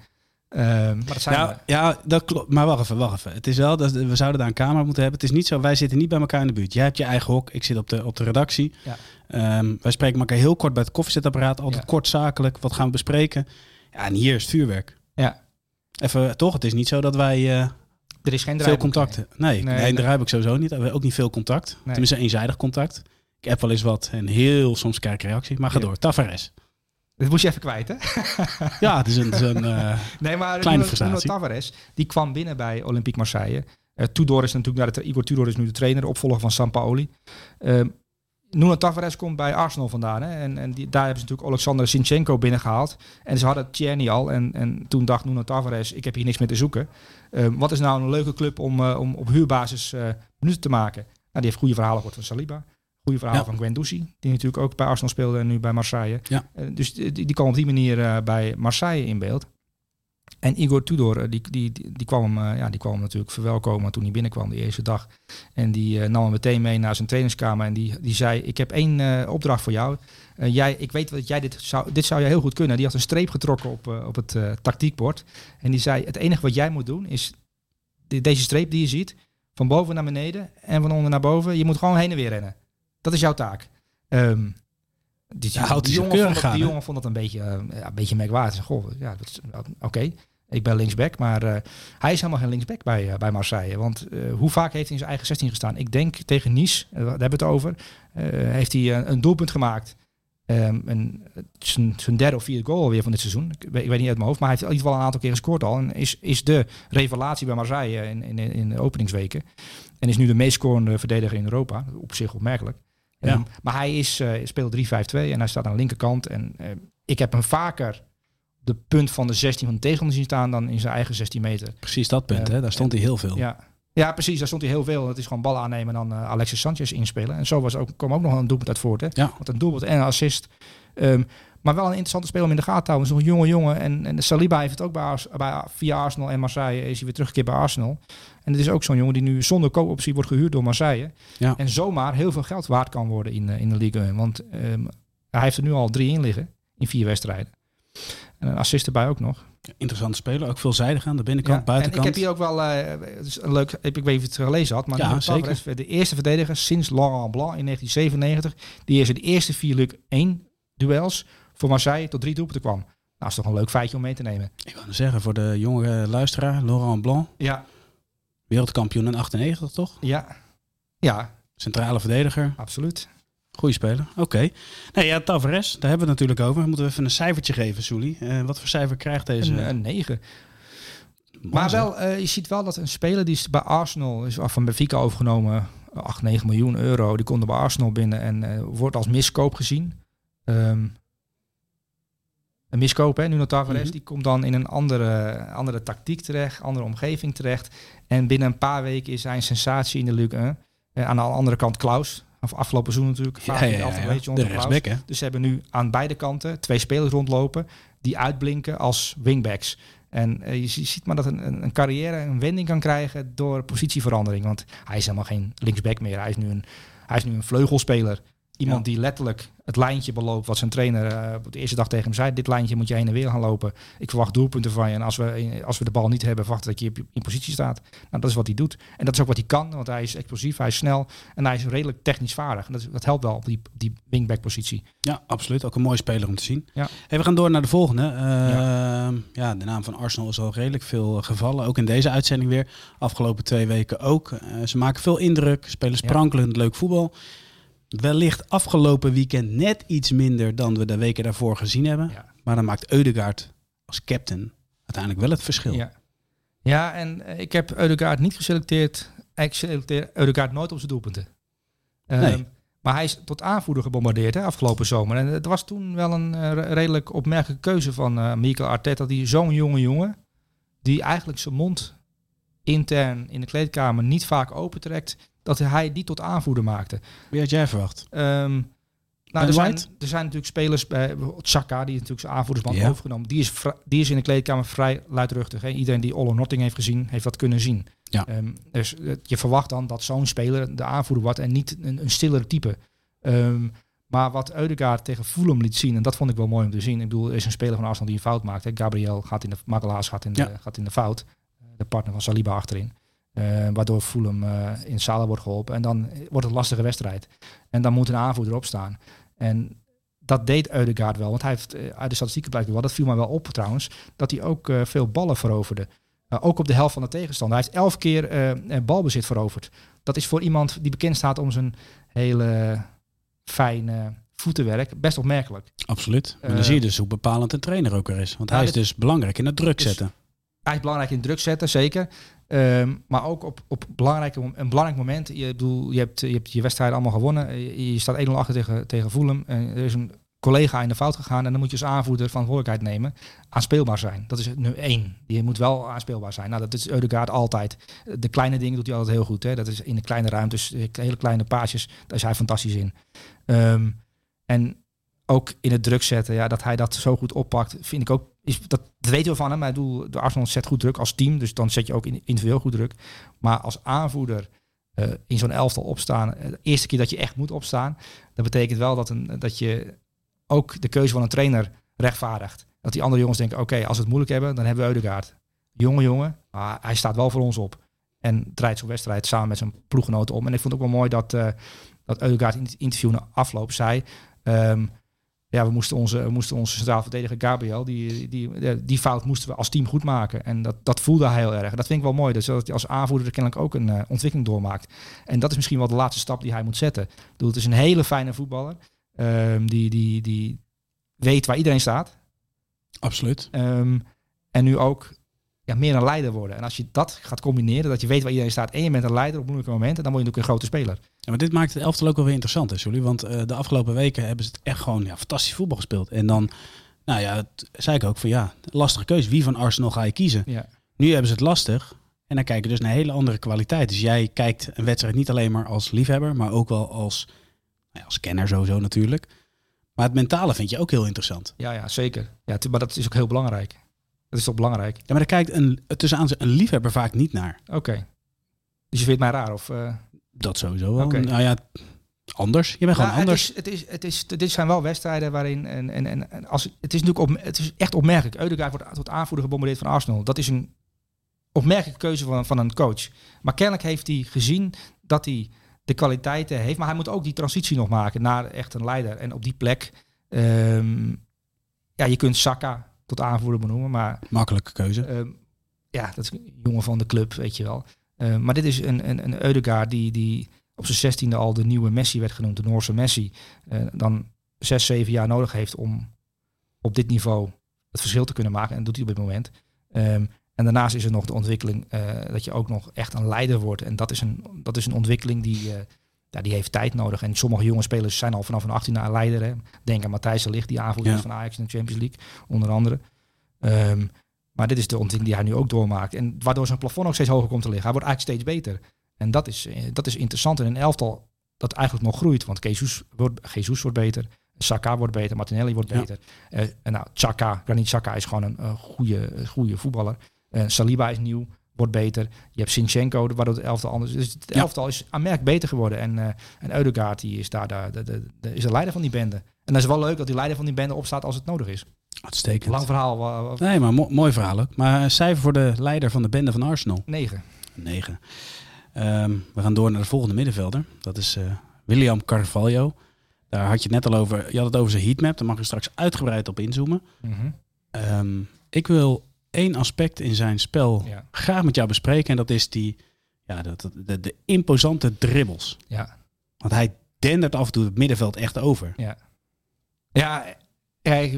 Eh, maar dat zijn we. Ja, dat klopt. Maar wacht even, wacht even. Het is wel, dat, we zouden daar een camera moeten hebben. Het is niet zo, wij zitten niet bij elkaar in de buurt. Jij hebt je eigen hok, ik zit op de, op de redactie. Ja. Ehm, wij spreken elkaar heel kort bij het koffiezetapparaat. Altijd Ja. kort zakelijk. Wat gaan we bespreken? Ja, en hier is het vuurwerk. Ja. Even, toch? Het is niet zo dat wij eh, Er is geen veel draaiboek, contact hebben. Nee, nee, daar heb ik sowieso niet. Hebben ook niet veel contact. Nee. Tenminste, eenzijdig contact. Ik heb wel eens wat en heel soms krijg ik reactie. Maar ga Ja. door. Tavares. Dit moest je even kwijt, hè? Ja, het is een... Het is een [LAUGHS] eh, Nee, maar Kleine Nuno- Tavares, die kwam binnen bij Olympique Marseille. Uh, Tudor is natuurlijk, naar de, Igor Tudor is nu de trainer, de opvolger van Sampaoli. Uh, Nuno Tavares komt bij Arsenal vandaan. Hè? En, en die, daar hebben ze natuurlijk Alexander Sinchenko binnengehaald. En ze hadden Tjerni al. En, en toen dacht Nuno Tavares, ik heb hier niks meer te zoeken. Uh, wat is nou een leuke club om, uh, om op huurbasis uh, minuten te maken? Nou, die heeft goede verhalen gehoord van Saliba. Goede verhaal ja. van Guendouzi, die natuurlijk ook bij Arsenal speelde en nu bij Marseille. Ja. dus die, die kwam op die manier bij Marseille in beeld. En Igor Tudor, die, die, die, kwam hem, ja, die kwam natuurlijk verwelkomen toen hij binnenkwam de eerste dag. En die uh, nam hem meteen mee naar zijn trainingskamer en die, die zei, ik heb één opdracht voor jou. Jij, ik weet dat jij dit zou, dit zou jij heel goed kunnen. Die had een streep getrokken op, op het tactiekbord. En die zei, het enige wat jij moet doen is de, deze streep die je ziet, van boven naar beneden en van onder naar boven. Je moet gewoon heen en weer rennen. Dat is jouw taak. Um, die, ja, die, jongen vond dat, die jongen vond dat een beetje, ja, een beetje merkwaardig. Goh, ja, oké. Okay. Ik ben linksback, maar uh, hij is helemaal geen linksback bij, uh, bij Marseille. Want uh, hoe vaak heeft hij in zijn eigen 16 gestaan? Ik denk tegen Nice, daar hebben we het over, heeft hij een, een, doelpunt gemaakt. Um, een, zijn, zijn derde of vierde goal alweer van dit seizoen. Ik weet, ik weet niet uit mijn hoofd, maar hij heeft in ieder geval een aantal keer gescoord al. En is, is de revelatie bij Marseille in, in, in de openingsweken. En is nu de meest scorende verdediger in Europa. Op zich opmerkelijk. Ja. Um, maar hij is, speelt 3-5-2 en hij staat aan de linkerkant. En ik heb hem vaker de punt van de 16 van de tegenstander zien staan dan in zijn eigen 16 meter. Precies dat punt, uh, hè? daar stond hij heel veel. Ja. ja, precies, daar stond hij heel veel. Het is gewoon bal aannemen en dan Alexis Sanchez inspelen. En zo was ook, kwam ook nog een doelpunt uit voort. Hè? Ja. Want een doelpunt en een assist. Um, maar wel een interessante speler om in de gaten te houden. Zo'n jonge jongen. En, en Saliba heeft het ook bij, bij, via Arsenal en Marseille. Is hij weer teruggekeerd bij Arsenal. En het is ook zo'n jongen die nu zonder koopoptie wordt gehuurd door Marseille. Ja. En zomaar heel veel geld waard kan worden in, in de Ligue 1. Want um, hij heeft er nu al drie in liggen. In vier wedstrijden. En een assist erbij ook nog. Interessante speler, ook veelzijdig aan de binnenkant, ja, buitenkant. En ik heb hier ook wel, uh, dus een leuk, ik weet niet of je het gelezen had, maar ja, zeker. de eerste verdediger sinds Laurent Blanc in 1997, die is in de eerste vier Luc 1 duels voor Marseille tot drie doelpunten kwam. Nou, is toch een leuk feitje om mee te nemen. Ik wil zeggen, voor de jonge luisteraar, Laurent Blanc, ja. wereldkampioen in 98 toch? Ja, ja. Centrale verdediger. Absoluut. Goeie speler. Oké. Okay. Nee, ja, Tavares, daar hebben we het natuurlijk over. Moeten we even een cijfertje geven, Soelie. Uh, wat voor cijfer krijgt deze? Een, een 9. Maar wel, uh, je ziet wel dat een speler die is bij Arsenal is af van Benfica overgenomen, 8, 9 miljoen euro, die komt er bij Arsenal binnen en uh, wordt als miskoop gezien. Um, een miskoop, hè, Nuno Tavares, mm -hmm. die komt dan in een andere, andere tactiek terecht, andere omgeving terecht. En binnen een paar weken is hij een sensatie in de Ligue 1. En aan de andere kant Klaus, of afgelopen seizoen natuurlijk. Ja, ja, ja, de rechtsback, hè? Dus ze hebben nu aan beide kanten twee spelers rondlopen die uitblinken als wingbacks. En uh, je ziet maar dat een, een carrière een wending kan krijgen door positieverandering. Want hij is helemaal geen linksback meer. Hij is nu een, hij is nu een vleugelspeler. Iemand ja. die letterlijk het lijntje beloopt wat zijn trainer uh, op de eerste dag tegen hem zei. Dit lijntje moet je heen en weer gaan lopen. Ik verwacht doelpunten van je. En als we, als we de bal niet hebben, verwacht dat je in positie staat. Nou, dat is wat hij doet. En dat is ook wat hij kan. Want hij is explosief, hij is snel en hij is redelijk technisch vaardig. En dat, dat helpt wel op die, die wingback positie. Ja, absoluut. Ook een mooie speler om te zien. Ja. Hey, we gaan door naar de volgende. Uh, ja. ja. de naam van Arsenal is al redelijk veel gevallen. Ook in deze uitzending weer. Afgelopen twee weken ook. Uh, ze maken veel indruk. Spelen sprankelend leuk voetbal. Wellicht afgelopen weekend net iets minder dan we de weken daarvoor gezien hebben. Ja. Maar dan maakt Eudegaard als captain uiteindelijk wel het verschil. Ja, ja en uh, ik heb Eudegaard niet geselecteerd. Ik selecteer Eudegaard nooit op zijn doelpunten. Um, Nee. Maar hij is tot aanvoerder gebombardeerd hè, afgelopen zomer. En het was toen wel een uh, redelijk opmerkelijke keuze van uh, Mikel Arteta. Die zo'n jonge jongen, die eigenlijk zijn mond intern in de kleedkamer niet vaak opentrekt, dat hij die tot aanvoerder maakte. Wie had jij verwacht? Um, nou, er, zijn, er zijn natuurlijk spelers, bij Chaka, die natuurlijk zijn aanvoerdersband overgenomen. Die is, die is in de kleedkamer vrij luidruchtig. Hè. Iedereen die Olo Notting heeft gezien, heeft dat kunnen zien. Ja. Ehm, dus eh, je verwacht dan dat zo'n speler de aanvoerder wordt en niet een, een stiller type. Ehm, maar wat Eudegaard tegen Fulham liet zien, en dat vond ik wel mooi om te zien. Ik bedoel, er is een speler van Arsenal die een fout maakt. Hè. Gabriel gaat in de, Magalaas gaat in de, Ja. gaat in de fout. De partner van Saliba achterin. Eh, waardoor Fulham eh, in Salah wordt geholpen. En dan wordt het een lastige wedstrijd. En dan moet een aanvoerder opstaan. En dat deed Eudegaard wel. Want hij heeft eh, uit de statistieken blijkt wel, dat viel mij wel op trouwens, dat hij ook veel ballen veroverde. Uh, ook op de helft van de tegenstander. Hij heeft elf keer uh, balbezit veroverd. Dat is voor iemand die bekend staat om zijn hele fijne voetenwerk best opmerkelijk. Absoluut. Maar Eh, dan zie je dus hoe bepalend een trainer ook er is. Want ja, hij is dus belangrijk in het druk Dus- zetten. hij is belangrijk in druk zetten, zeker. Ehm, maar ook op, op belangrijke, een belangrijk moment. Je, bedoel, je, hebt, je hebt je wedstrijd allemaal gewonnen. Je, staat 1-0 achter tegen, tegen Fulham. En er is een collega in de fout gegaan. En dan moet je als aanvoerder verantwoordelijkheid nemen. Aanspeelbaar zijn. Dat is nu één. Je moet wel aanspeelbaar zijn. Nou, dat is Eudegaard altijd. De kleine dingen doet hij altijd heel goed. Hè. Dat is in de kleine ruimtes, hele kleine paasjes. Daar is hij fantastisch in. Ehm, en ook in het druk zetten, ja, dat hij dat zo goed oppakt, vind ik ook. Is, dat, weten we van hem. Maar ik bedoel, de Arsenal zet goed druk als team, dus dan zet je ook in, individueel goed druk. Maar als aanvoerder eh, in zo'n elftal opstaan, eh, de eerste keer dat je echt moet opstaan, dat betekent wel dat, een, dat je ook de keuze van een trainer rechtvaardigt. Dat die andere jongens denken, oké, als we het moeilijk hebben, dan hebben we Eudegaard. Jonge jongen, maar hij staat wel voor ons op. En draait zo'n wedstrijd samen met zijn ploeggenoten om. En ik vond het ook wel mooi dat, eh dat Eudegaard in het interview na afloop zei... ehm, ja, we moesten onze, we moesten onze centraal verdediger Gabriel, die, die, die, fout moesten we als team goed maken. En dat, dat voelde hij heel erg. Dat vind ik wel mooi. Dus dat hij als aanvoerder kennelijk ook een eh, ontwikkeling doormaakt. En dat is misschien wel de laatste stap die hij moet zetten. Ik bedoel, het is een hele fijne voetballer. ehm, die, die, die weet waar iedereen staat. Absoluut. Ehm, en nu ook ja, meer een leider worden. En als je dat gaat combineren, dat je weet waar iedereen staat en je bent een leider op moeilijke momenten, dan word je ook een grote speler. Ja, maar dit maakt het elftal ook wel weer interessant, hè, Sully? Want eh, de afgelopen weken hebben ze het echt gewoon ja, fantastisch voetbal gespeeld. En dan, nou ja, het, zei ik ook van ja, lastige keuze. Wie van Arsenal ga je kiezen? Ja. Nu hebben ze het lastig. En dan kijken dus naar hele andere kwaliteit. Dus jij kijkt een wedstrijd niet alleen maar als liefhebber, maar ook wel als, nou ja, als kenner sowieso natuurlijk. Maar het mentale vind je ook heel interessant. Ja, ja, zeker. Ja, maar dat is ook heel belangrijk. Dat is toch belangrijk? Ja, maar daar kijkt een, tussen aan een liefhebber vaak niet naar. Oké. Dus je vindt mij raar? Of, eh? Dat sowieso wel. Nou ja, anders. Je bent gewoon Nou, anders. Het is, het is, het is, dit zijn wel wedstrijden waarin... En, en, en, en als, het, is natuurlijk op, het is echt opmerkelijk. Eudegaard wordt tot aanvoerder gebombardeerd van Arsenal. Dat is een opmerkelijke keuze van, van een coach. Maar kennelijk heeft hij gezien dat hij de kwaliteiten heeft. Maar hij moet ook die transitie nog maken naar echt een leider. En op die plek... ehm, ja, je kunt Saka tot aanvoerder benoemen. Maar Makkelijke keuze. Ehm, ja, dat is een jongen van de club, weet je wel. Ehm, maar dit is een, een, een Eudegaard die, die op zijn zestiende al de nieuwe Messi werd genoemd, de Noorse Messi. Eh, dan zes, zeven jaar nodig heeft om op dit niveau het verschil te kunnen maken. En dat doet hij op dit moment. Ehm, en daarnaast is er nog de ontwikkeling eh, dat je ook nog echt een leider wordt. En dat is een, dat is een ontwikkeling die, eh, ja, die heeft tijd nodig. En sommige jonge spelers zijn al vanaf een 18 jaar leider. Hè. Denk aan Matthijs de Ligt, die aanvoerder Ja. van Ajax in de Champions League, onder andere. Ehm, maar dit is de ontwikkeling die hij nu ook doormaakt. En waardoor zijn plafond ook steeds hoger komt te liggen. Hij wordt eigenlijk steeds beter. En dat is, eh, dat is interessant in een elftal dat eigenlijk nog groeit. Want Jesus wordt, Jesus wordt beter. Saka wordt beter. Martinelli wordt Ja. beter. Eh, en nou, Chaka, Granit Chaka is gewoon een goede, goede voetballer. Eh, Saliba is nieuw, wordt beter. Je hebt Sinchenko, waardoor het elftal anders is. Dus het Ja. elftal is aanmerkelijk beter geworden. En, eh en Eudegaard die is daar de, de, de, de- is de leider van die bende. En dat is wel leuk dat die leider van die bende opstaat als het nodig is. Uitstekend. Lang verhaal, Nee, maar mo- mooi verhaal ook. Maar een cijfer voor de leider van de bende van Arsenal. negen. 9. we gaan door naar de volgende middenvelder. Dat is eh, William Carvalho. Daar had je het net al over. Je had het over zijn heatmap. Daar mag je straks uitgebreid op inzoomen. Mhm. Ehm, ik wil één aspect in zijn spel Ja. graag met jou bespreken. En dat is die, ja, dat, dat- de, de imposante dribbles. Ja. Want hij dendert af en toe het middenveld echt over. Ja, ja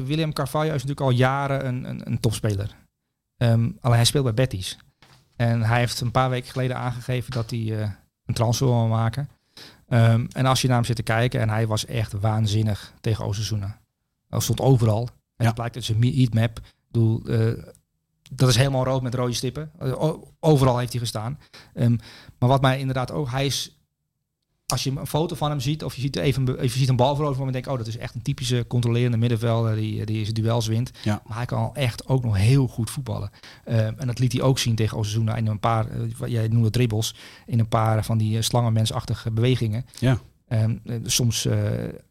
William Carvalho is natuurlijk al jaren een, een, een topspeler. Ehm, alleen hij speelt bij Betis. En hij heeft een paar weken geleden aangegeven dat hij eh, een transfer wil maken. Ehm, en als je naar hem zit te kijken, en hij was echt waanzinnig tegen Osasuna. Hij stond overal. En Ja. het blijkt uit zijn heatmap. Ik bedoel, eh, dat is helemaal rood met rode stippen. Eh, overal heeft hij gestaan. Ehm, maar wat mij inderdaad ook, hij is als je een foto van hem ziet, of je ziet even, of je ziet een bal veroveren, dan denk je, oh, dat is echt een typische controlerende middenvelder die, die zijn duels wint. Ja. Maar hij kan echt ook nog heel goed voetballen. Ehm, en dat liet hij ook zien tegen Osasuna in een paar, eh, wat jij noemde dribbles, in een paar van die eh, slangenmensachtige bewegingen. Ja. Ehm, eh, soms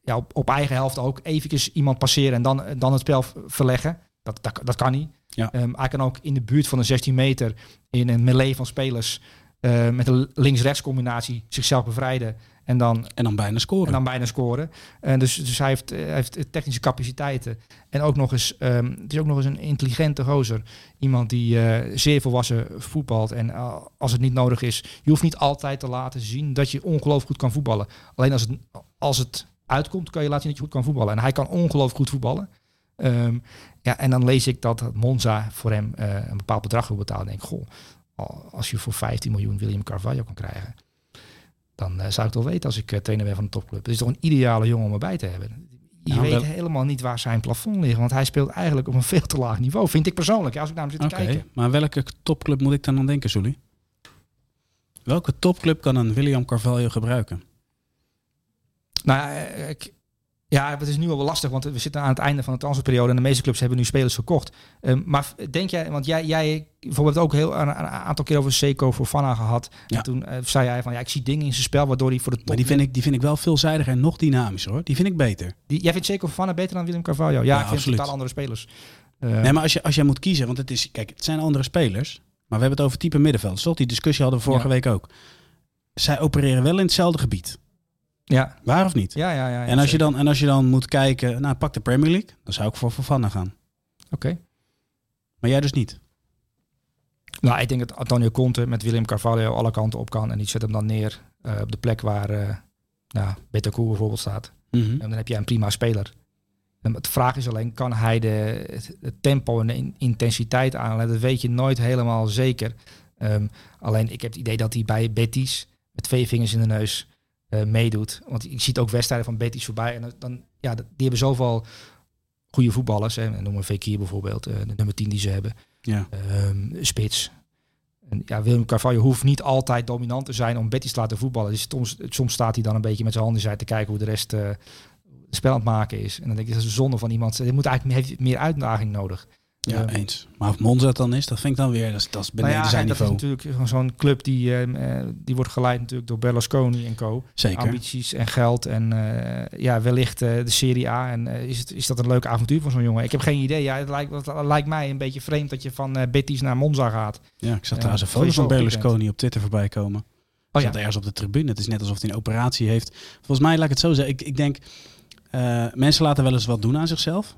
ja, op, op eigen helft ook eventjes iemand passeren en dan, dan het spel verleggen. Dat, dat, dat kan hij. Ja. Ehm, hij kan ook in de buurt van de 16 meter in een melee van spelers eh, met een links-rechts combinatie zichzelf bevrijden en dan, En dan bijna scoren. en dan bijna scoren. En dus, dus hij heeft, eh, hij heeft technische capaciteiten. En ook nog eens, ehm, het is ook nog eens een intelligente gozer. Iemand die eh, zeer volwassen voetbalt. En eh, als het niet nodig is, je hoeft niet altijd te laten zien dat je ongelooflijk goed kan voetballen. Alleen als het, als het uitkomt, kan je laten zien dat je goed kan voetballen. En hij kan ongelooflijk goed voetballen. Ehm, ja, en dan lees ik dat Monza voor hem eh, een bepaald bedrag wil betalen. En denk ik, goh, als je voor 15 miljoen William Carvalho kan krijgen, dan eh, zou ik het wel weten als ik uh, trainer ben van een topclub. Het is toch een ideale jongen om erbij te hebben. Je Nou, weet helemaal niet waar zijn plafond ligt, want hij speelt eigenlijk op een [LAUGHS] veel te laag niveau, vind ik persoonlijk, als ik naar hem zit te kijken. maar welke topclub moet ik dan aan denken, Sully? Welke topclub kan een William Carvalho gebruiken? Nou, eh, ik, ja, het is nu al wel lastig, want we zitten aan het einde van de transferperiode en de meeste clubs hebben nu spelers gekocht. Ehm, maar denk jij, want jij, jij bijvoorbeeld ook heel een, een aantal keer over Seco voor Fana gehad. Ja. En toen eh, zei jij van ja, ik zie dingen in zijn spel waardoor hij voor de top. Maar die vind, ik, die vind ik wel veelzijdiger en nog dynamischer hoor. Die vind ik beter. Die- jij vindt Seco Fana beter dan Willem Carvalho? Ja, Ja, ik vind absoluut. totaal andere spelers. Eh, Nee, maar als, je, als jij moet kiezen, want het is, kijk, het zijn andere spelers. Maar we hebben het over type middenveld. Toch? Die discussie hadden we vorige Ja. week ook. Zij opereren wel in hetzelfde gebied. Ja, Waar of niet? ja, ja, ja. ja, en, als je dan, en als je dan moet kijken, nou pak de Premier League. Dan zou ik voor Fofana gaan. Oké. Maar jij dus niet. Nou, ik denk dat Antonio Conte met Willem Carvalho alle kanten op kan en die zet hem dan neer eh, op de plek waar uh, nou, bijvoorbeeld staat. Mhm. En dan heb je een prima speler. En de vraag is alleen, kan hij de, het, tempo en de in- intensiteit aanleggen? Dat weet je nooit helemaal zeker. Ehm, alleen, ik heb het idee dat hij bij Betis met twee vingers in de neus eh, meedoet. Want je ziet ook wedstrijden van Betis voorbij. En dan- ja, die hebben zoveel goede voetballers. Hè. Noem maar Fekir bijvoorbeeld, eh, de nummer 10 die ze hebben. Ja. Ehm, spits. En ja, Willem Carvalho hoeft niet altijd dominant te zijn om Betis te laten voetballen. Dus soms, soms staat hij dan een beetje met zijn handen in zij te kijken hoe de rest het spel aan het maken is. En dan denk ik, dat is een zonde van iemand. Hij moet eigenlijk meer uitdaging nodig. Ja, eens. Maar of Monza het dan is, dat vind ik dan weer, dat is, dat is nou beneden ja, zijn en dat is niveau. natuurlijk gewoon zo'n club die, ehm, eh, die wordt geleid natuurlijk door Berlusconi en co. Zeker. Ambities en geld en eh, ja, wellicht eh, de Serie A. En is, het, is dat een leuk avontuur voor zo'n jongen? Ik heb geen idee. Ja, het, lijkt, het lijkt mij een beetje vreemd dat je van Betis naar Monza gaat. Ja, ik zag trouwens een foto van Berlusconi op Twitter voorbij komen. Oh ja, zat ergens op de tribune. Het is net alsof hij een operatie heeft. Volgens mij, laat ik het zo zeggen. Ik, ik denk, mensen laten wel eens wat doen aan zichzelf.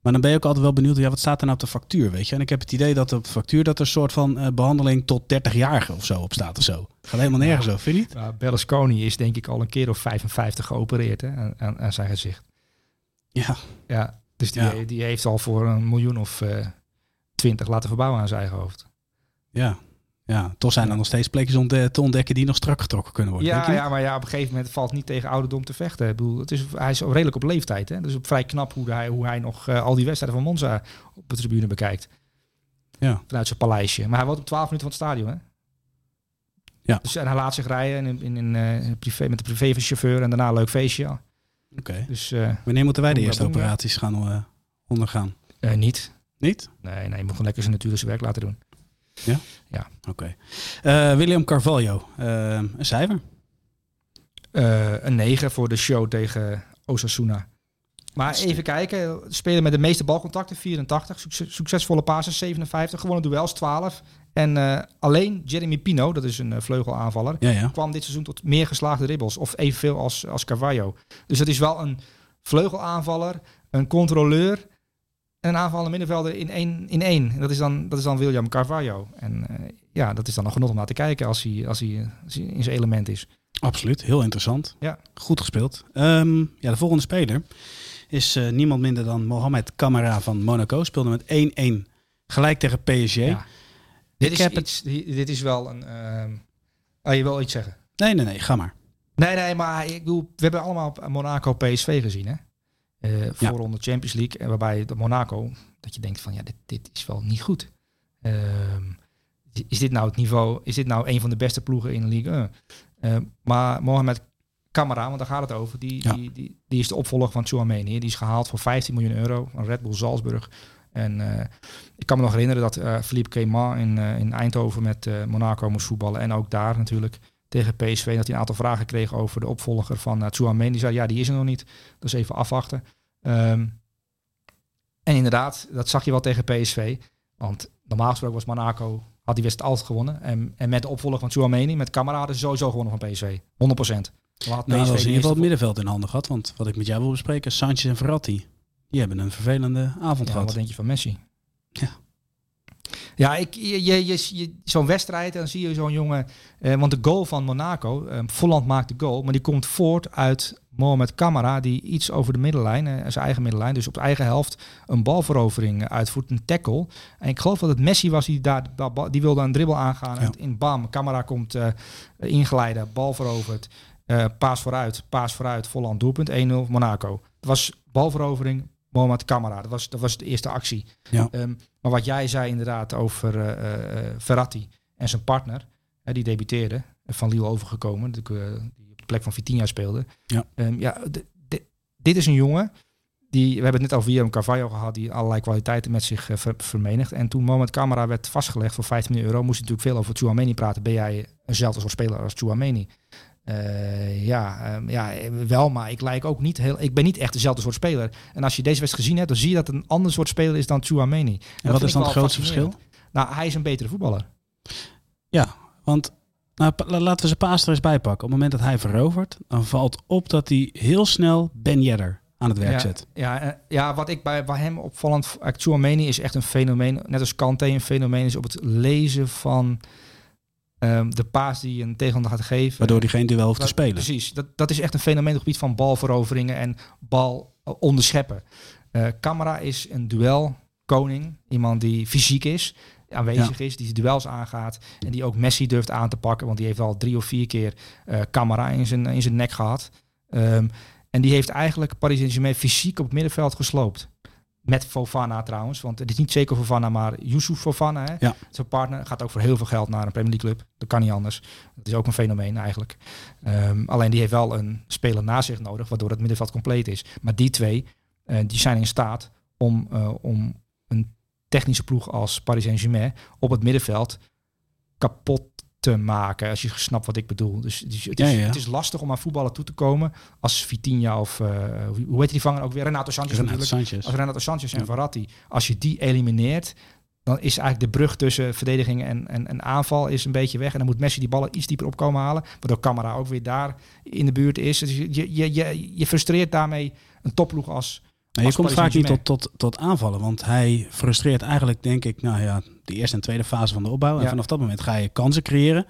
Maar dan ben je ook altijd wel benieuwd, ja, wat staat er nou op de factuur, weet je? En ik heb het idee dat op de factuur dat er een soort van eh, behandeling tot 30-jarige of zo op staat of zo. Gaat helemaal nergens over, vind je niet? Nou, Berlusconi is denk ik al een keer of 55 geopereerd hè, aan, aan, aan zijn gezicht. Ja, Ja, dus die, Ja. die heeft al voor een miljoen of eh, twintig laten verbouwen aan zijn eigen hoofd. ja. Ja, toch zijn er nog steeds plekjes om te, te ontdekken die nog strak getrokken kunnen worden. Ja, ja, maar ja, op een gegeven moment valt niet tegen ouderdom te vechten. Ik bedoel, het is, hij is redelijk op leeftijd. Hè? Dus vrij knap hoe hij, hoe hij nog eh, al die wedstrijden van Monza op de tribune bekijkt. Ja. Vanuit zijn paleisje. Maar hij woont op 12 minuten van het stadion. Hè? Ja. Dus, en hij laat zich rijden in, in, in, eh, privé, met de privéchauffeur en daarna een leuk feestje. Oké. Dus eh, Wanneer moeten wij de eerste operaties gaan ondergaan? niet. Niet? Nee, nee, je moet gewoon lekker zijn natuurlijke werk laten doen. Oké. Eh, William Carvalho, eh, een cijfer? Eh, een 9 voor de show tegen Osasuna. Maar even kijken. Spelen met de meeste balcontacten, 84. Succes- succesvolle passes, 57. Gewonnen duels, 12. En eh, alleen Jeremy Pino, dat is een eh, vleugelaanvaller, Ja, ja. kwam dit seizoen tot meer geslaagde ribbels. Of evenveel als, als Carvalho. Dus het is wel een vleugelaanvaller, een controleur een aanvallende middenvelder in één. In één. En dat, is dan, dat is dan William Carvalho. En eh, ja, dat is dan nog genoeg om naar te kijken als hij, als hij, als hij in zijn element is. Absoluut, heel interessant. Ja. Goed gespeeld. Ehm, ja, de volgende speler is eh, niemand minder dan Mohamed Camara van Monaco. Speelde met 1-1 gelijk tegen PSG. Ja. Dit, is iets, dit is wel een. oh, je wil iets zeggen? Nee, nee, nee, ga maar. Nee, nee, maar ik bedoel, we hebben allemaal Monaco PSV gezien, hè? Eh voorronde Champions League, en waarbij de Monaco, dat je denkt van ja, dit, dit is wel niet goed. Ehm, is dit nou het niveau? Is dit nou een van de beste ploegen in de Ligue 1? Eh, maar Mohamed Camara, want daar gaat het over, die, Ja. die, die, die is de opvolger van Chouameni. Die is gehaald voor 15 miljoen euro van Red Bull Salzburg. En eh, ik kan me nog herinneren dat Philippe Clément in, in Eindhoven met Monaco moest voetballen. En ook daar natuurlijk tegen PSV. Dat hij een aantal vragen kreeg over de opvolger van uh, Chouameni. Die zei, ja, die is er nog niet. Dus even afwachten. Ehm, en inderdaad, dat zag je wel tegen PSV. Want normaal gesproken was Monaco, had die wedstrijd altijd gewonnen. En, en met de opvolger van Chouameni, met ze sowieso gewonnen van PSV. 100 procent. Nou, was in ieder geval het middenveld in handen gehad. Want wat ik met jou wil bespreken, Sanchez en Verratti. Die hebben een vervelende avond Ja, gehad. wat denk je van Messi? Ja. Ja, ik, je, je, je, zo'n wedstrijd, dan zie je zo'n jongen... Eh, want de goal van Monaco, eh, Volland maakt de goal... maar die komt voort uit Mohamed Camara... die iets over de middenlijn, eh, zijn eigen middenlijn... dus op de eigen helft een balverovering uitvoert, een tackle. En ik geloof dat het Messi was die daar... die wilde een dribbel aangaan Ja. en in bam, Camara komt eh ingeleiden, bal veroverd... eh, paas vooruit, paas vooruit, Volland doelpunt, 1-0 Monaco. Het was balverovering, Mohamed Camara. Dat was, dat was de eerste actie. Ja. Ehm, maar wat jij zei inderdaad over eh, eh, eh, Verratti en zijn partner, hè, die debuteerde, eh, van Lille overgekomen, die, eh, die op de plek van Vitinha speelde. Ja. Ehm, ja, dit is een jongen, die, we hebben het net over Guillermo Carvalho gehad, die allerlei kwaliteiten met zich eh, ver- vermenigt. En toen Mohamed Camara werd vastgelegd voor 15 miljoen euro, moest natuurlijk veel over Chouameni praten. Ben jij eenzelfde soort speler als Chouameni? Eh, ja, ehm, ja, eh, wel, maar ik lijk ook niet heel. Ik ben niet echt dezelfde soort speler. En als je deze wedstrijd gezien hebt, dan zie je dat het een ander soort speler is dan Chouameni. En Dat wat is dan het grootste verschil? Nou, hij is een betere voetballer. Ja, want nou, laten we zijn paas er eens bij pakken. Op het moment dat hij verovert, dan valt op dat hij heel snel Ben Yedder aan het werk ja, zet. Ja, eh, ja, wat ik bij, bij hem opvallend... Chouameni is echt een fenomeen. Net als Kante een fenomeen is op het lezen van ehm, de paas die een tegenstander gaat geven. Waardoor hij geen duel hoeft te spelen. Precies. Dat, dat is echt een fenomeen op het gebied van balveroveringen en bal eh, onderscheppen. Eh Camara is een duelkoning. Iemand die fysiek is, aanwezig is, die duels aangaat. En die ook Messi durft aan te pakken. Want die heeft al drie of vier keer eh Camara in zijn, in zijn nek gehad. Ehm, en die heeft eigenlijk Paris Saint-Germain fysiek op het middenveld gesloopt. Met Fofana trouwens. Want het is niet zeker Fofana, maar Yusuf Fofana. Hè? Ja. Zijn partner gaat ook voor heel veel geld naar een Premier League club. Dat kan niet anders. Dat is ook een fenomeen eigenlijk. Ehm, alleen die heeft wel een speler naast zich nodig, waardoor het middenveld compleet is. Maar die twee, eh, die zijn in staat om, eh, om een technische ploeg als Paris Saint-Germain op het middenveld kapot te maken. Als je snapt wat ik bedoel. Dus, dus het, is, Ja, ja. het is lastig om aan voetballen toe te komen als Vitinha of eh, hoe- heet die vanger ook weer? Renato Sanchez Renato natuurlijk. Sanchez. Als Renato Sanchez en Ja. Verratti, als je die elimineert, dan is eigenlijk de brug tussen verdediging en, en, en aanval is een beetje weg. En dan moet Messi die ballen iets dieper opkomen halen, waardoor Camara ook weer daar in de buurt is. Dus je, je, je, je frustreert daarmee een topploeg als... Je komt vaak niet tot, tot, tot aanvallen, want hij frustreert eigenlijk, denk ik, nou ja, de eerste en tweede fase van de opbouw. En Ja. vanaf dat moment ga je kansen creëren.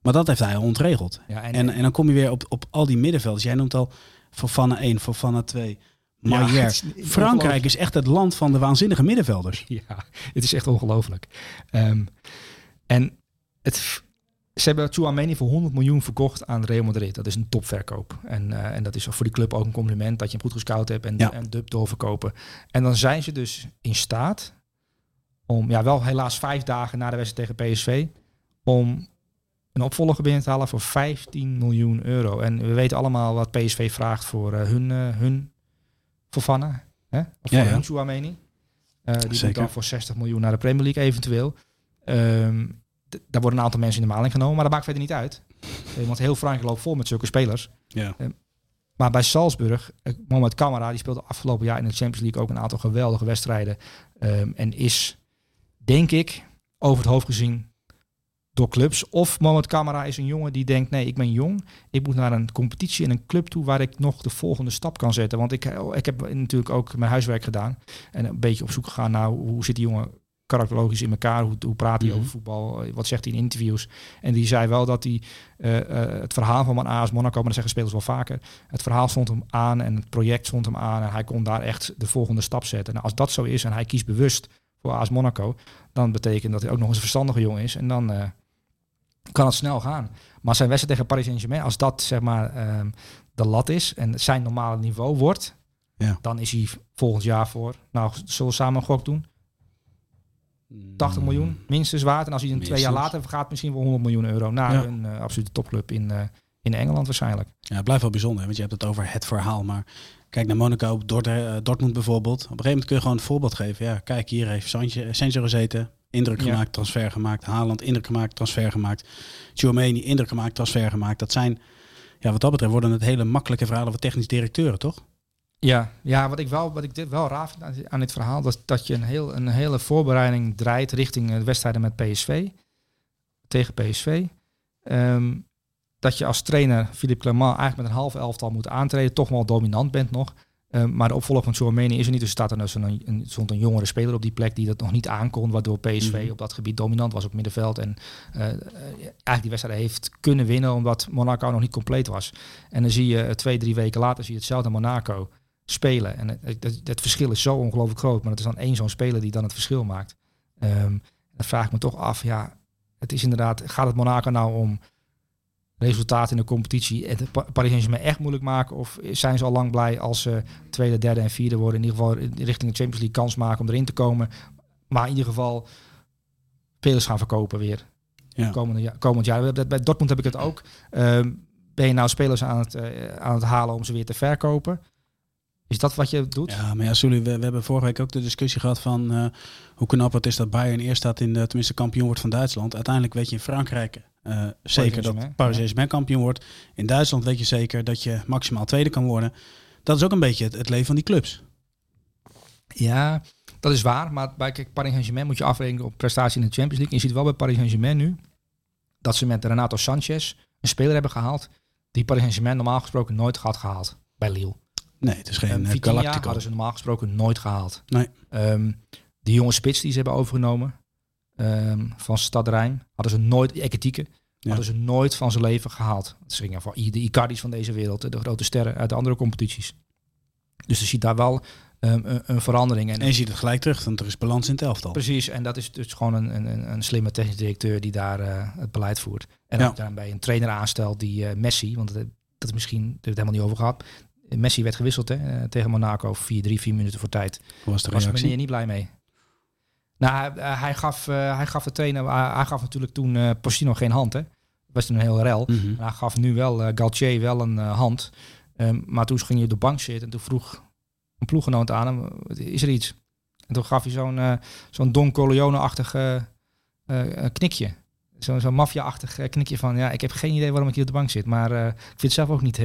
Maar dat heeft hij ontregeld. Ja, En, en dan kom je weer op, op al die middenvelders. Jij noemt al Fofana 1, Fofana 2, Ja, Maier. [LAUGHS] het is Frankrijk is echt het land van de waanzinnige middenvelders. Ja, het is echt ongelooflijk. Ehm, en het, ze hebben Chouameni voor 100 miljoen verkocht aan Real Madrid. Dat is een topverkoop. En, eh, en dat is voor die club ook een compliment dat je hem goed gescout hebt en, Ja. en dub doorverkopen. En dan zijn ze dus in staat om, ja wel helaas vijf dagen na de wedstrijd tegen PSV, om een opvolger binnen te halen voor 15 miljoen euro. En we weten allemaal wat PSV vraagt voor eh, hun, eh, hun Fofana. Hè? Of Ja, voor ja. hun Chouameni. Die Zeker. dan voor 60 miljoen naar de Premier League eventueel. D- daar worden een aantal mensen in de maling genomen, maar dat maakt verder niet uit. Eh, want heel Frankrijk loopt vol met zulke spelers. Ja. Maar bij Salzburg, eh, Mohamed Camara, die speelde afgelopen jaar in de Champions League ook een aantal geweldige wedstrijden. Ehm, en is, denk ik, over het hoofd gezien door clubs. Of Mohamed Camara is een jongen die denkt, nee, ik ben jong. Ik moet naar een competitie en een club toe waar ik nog de volgende stap kan zetten. Want ik, ik heb natuurlijk ook mijn huiswerk gedaan. En een beetje op zoek gegaan naar hoe zit die jongen karakterologisch in elkaar? Hoe, hoe praat hij Mhm. over voetbal? Wat zegt hij in interviews? En die zei wel dat hij eh, eh, het verhaal van Man AS Monaco, maar dat zeggen spelers wel vaker. Het verhaal stond hem aan en het project stond hem aan. En hij kon daar echt de volgende stap zetten. Nou, als dat zo is en hij kiest bewust voor AS Monaco, dan betekent dat hij ook nog eens een verstandige jongen is. En dan eh, kan het snel gaan. Maar zijn wedstrijd tegen Paris Saint-Germain, als dat zeg maar ehm, de lat is en zijn normale niveau wordt, Ja. dan is hij volgend jaar voor, nou, zullen we samen een gok doen? 80 miljoen minstens waard. En als hij een twee jaar later gaat, misschien wel 100 miljoen euro naar Ja. een eh, absolute topclub in, eh, in Engeland waarschijnlijk. Ja, het blijft wel bijzonder, want je hebt het over het verhaal. Maar kijk naar Monaco, Dort, eh, Dortmund bijvoorbeeld. Op een gegeven moment kun je gewoon een voorbeeld geven. Ja, kijk, hier heeft Sancho, gezeten. Indruk Ja. gemaakt, transfer gemaakt. Haaland, indruk gemaakt, transfer gemaakt. Chouameni, indruk gemaakt, transfer gemaakt. Dat zijn, ja, wat dat betreft, worden het hele makkelijke verhalen van technisch directeuren, toch? Ja, ja wat ik wel, wat ik dit wel raar vind aan, aan dit verhaal, dat, dat je een, heel, een hele voorbereiding draait richting de wedstrijden met PSV, tegen PSV. Ehm, dat je als trainer Philippe Clement eigenlijk met een half elftal moet aantreden, toch wel dominant bent nog. Ehm, maar de opvolger van Chouameni is er niet. Dus staat er dus een, een, stond een jongere speler op die plek die dat nog niet aankon. Waardoor PSV Mhm. op dat gebied dominant was op middenveld. En eh, eh, eigenlijk die wedstrijd heeft kunnen winnen omdat Monaco nog niet compleet was. En dan zie je eh, twee, drie weken later zie je hetzelfde Monaco spelen. En het, verschil is zo ongelooflijk groot. Maar het is dan één zo'n speler die dan het verschil maakt. Ehm, dan vraag ik me toch af, ja, het is inderdaad, gaat het Monaco nou om resultaten in de competitie en Paris Saint-Germain echt moeilijk maken? Of zijn ze al lang blij als ze tweede, derde en vierde worden? In ieder geval in- richting de Champions League kans maken om erin te komen. Maar in ieder geval spelers gaan verkopen weer. Ja. Komende, ja, komend jaar. Bij- Bij Dortmund heb ik het ook. Ehm, ben je nou spelers aan het, eh, aan het halen om ze weer te verkopen? Is dat wat je doet? Ja, maar ja, sorry, we, we hebben vorige week ook de discussie gehad van eh, hoe knap het is dat Bayern eerst staat in de, tenminste kampioen wordt van Duitsland. Uiteindelijk weet je in Frankrijk eh, zeker dat Saint-Germain, Paris ja. Saint-Germain kampioen wordt. In Duitsland weet je zeker dat je maximaal tweede kan worden. Dat is ook een beetje het, het leven van die clubs. Ja, dat is waar. Maar bij kijk, Paris Saint-Germain moet je afrekenen op prestatie in de Champions League. Je ziet wel bij Paris Saint-Germain nu dat ze met Renato Sanchez een speler hebben gehaald die Paris Saint-Germain normaal gesproken nooit had gehaald bij Lille. Nee, het is geen Um, uh, Vitinha Galactico. hadden ze normaal gesproken nooit gehaald. Nee. Ehm, die jonge spits die ze hebben overgenomen ehm, van Stad Rijn hadden ze nooit, Eketieke, Ja. hadden ze nooit van zijn leven gehaald. Het gingen voor de Icardis van deze wereld, de grote sterren uit de andere competities. Dus je ziet daar wel een, een verandering. En, En je ziet het gelijk terug, want er is balans in het elftal. Precies, en dat is dus gewoon een, een, een slimme technisch directeur die daar eh, het beleid voert. En Ja. ook daarbij een trainer aanstelt die eh, Messi, want dat, dat is misschien, daar hebben we het helemaal niet over gehad. Messi werd gewisseld hè, eh, tegen Monaco, 4-3, 4 minuten voor tijd. Hoe was de Daar was reactie? meneer niet blij mee. Nou, hij, hij gaf, eh, hij gaf de trainer, hij, hij gaf natuurlijk toen eh Postino geen hand. Hè. Dat was toen een heel rel. Maar hij gaf nu wel uh, Galtier wel een uh, hand. Um, maar toen ging je op de bank zitten en toen vroeg een ploeggenoot aan hem, is er iets? En toen gaf hij zo'n uh, zo'n Don Corleone-achtig uh, knikje. Zo'n zo maffia-achtig eh, knikje van, ja, ik heb geen idee waarom ik hier op de bank zit. Maar uh, ik vind het zelf ook niet...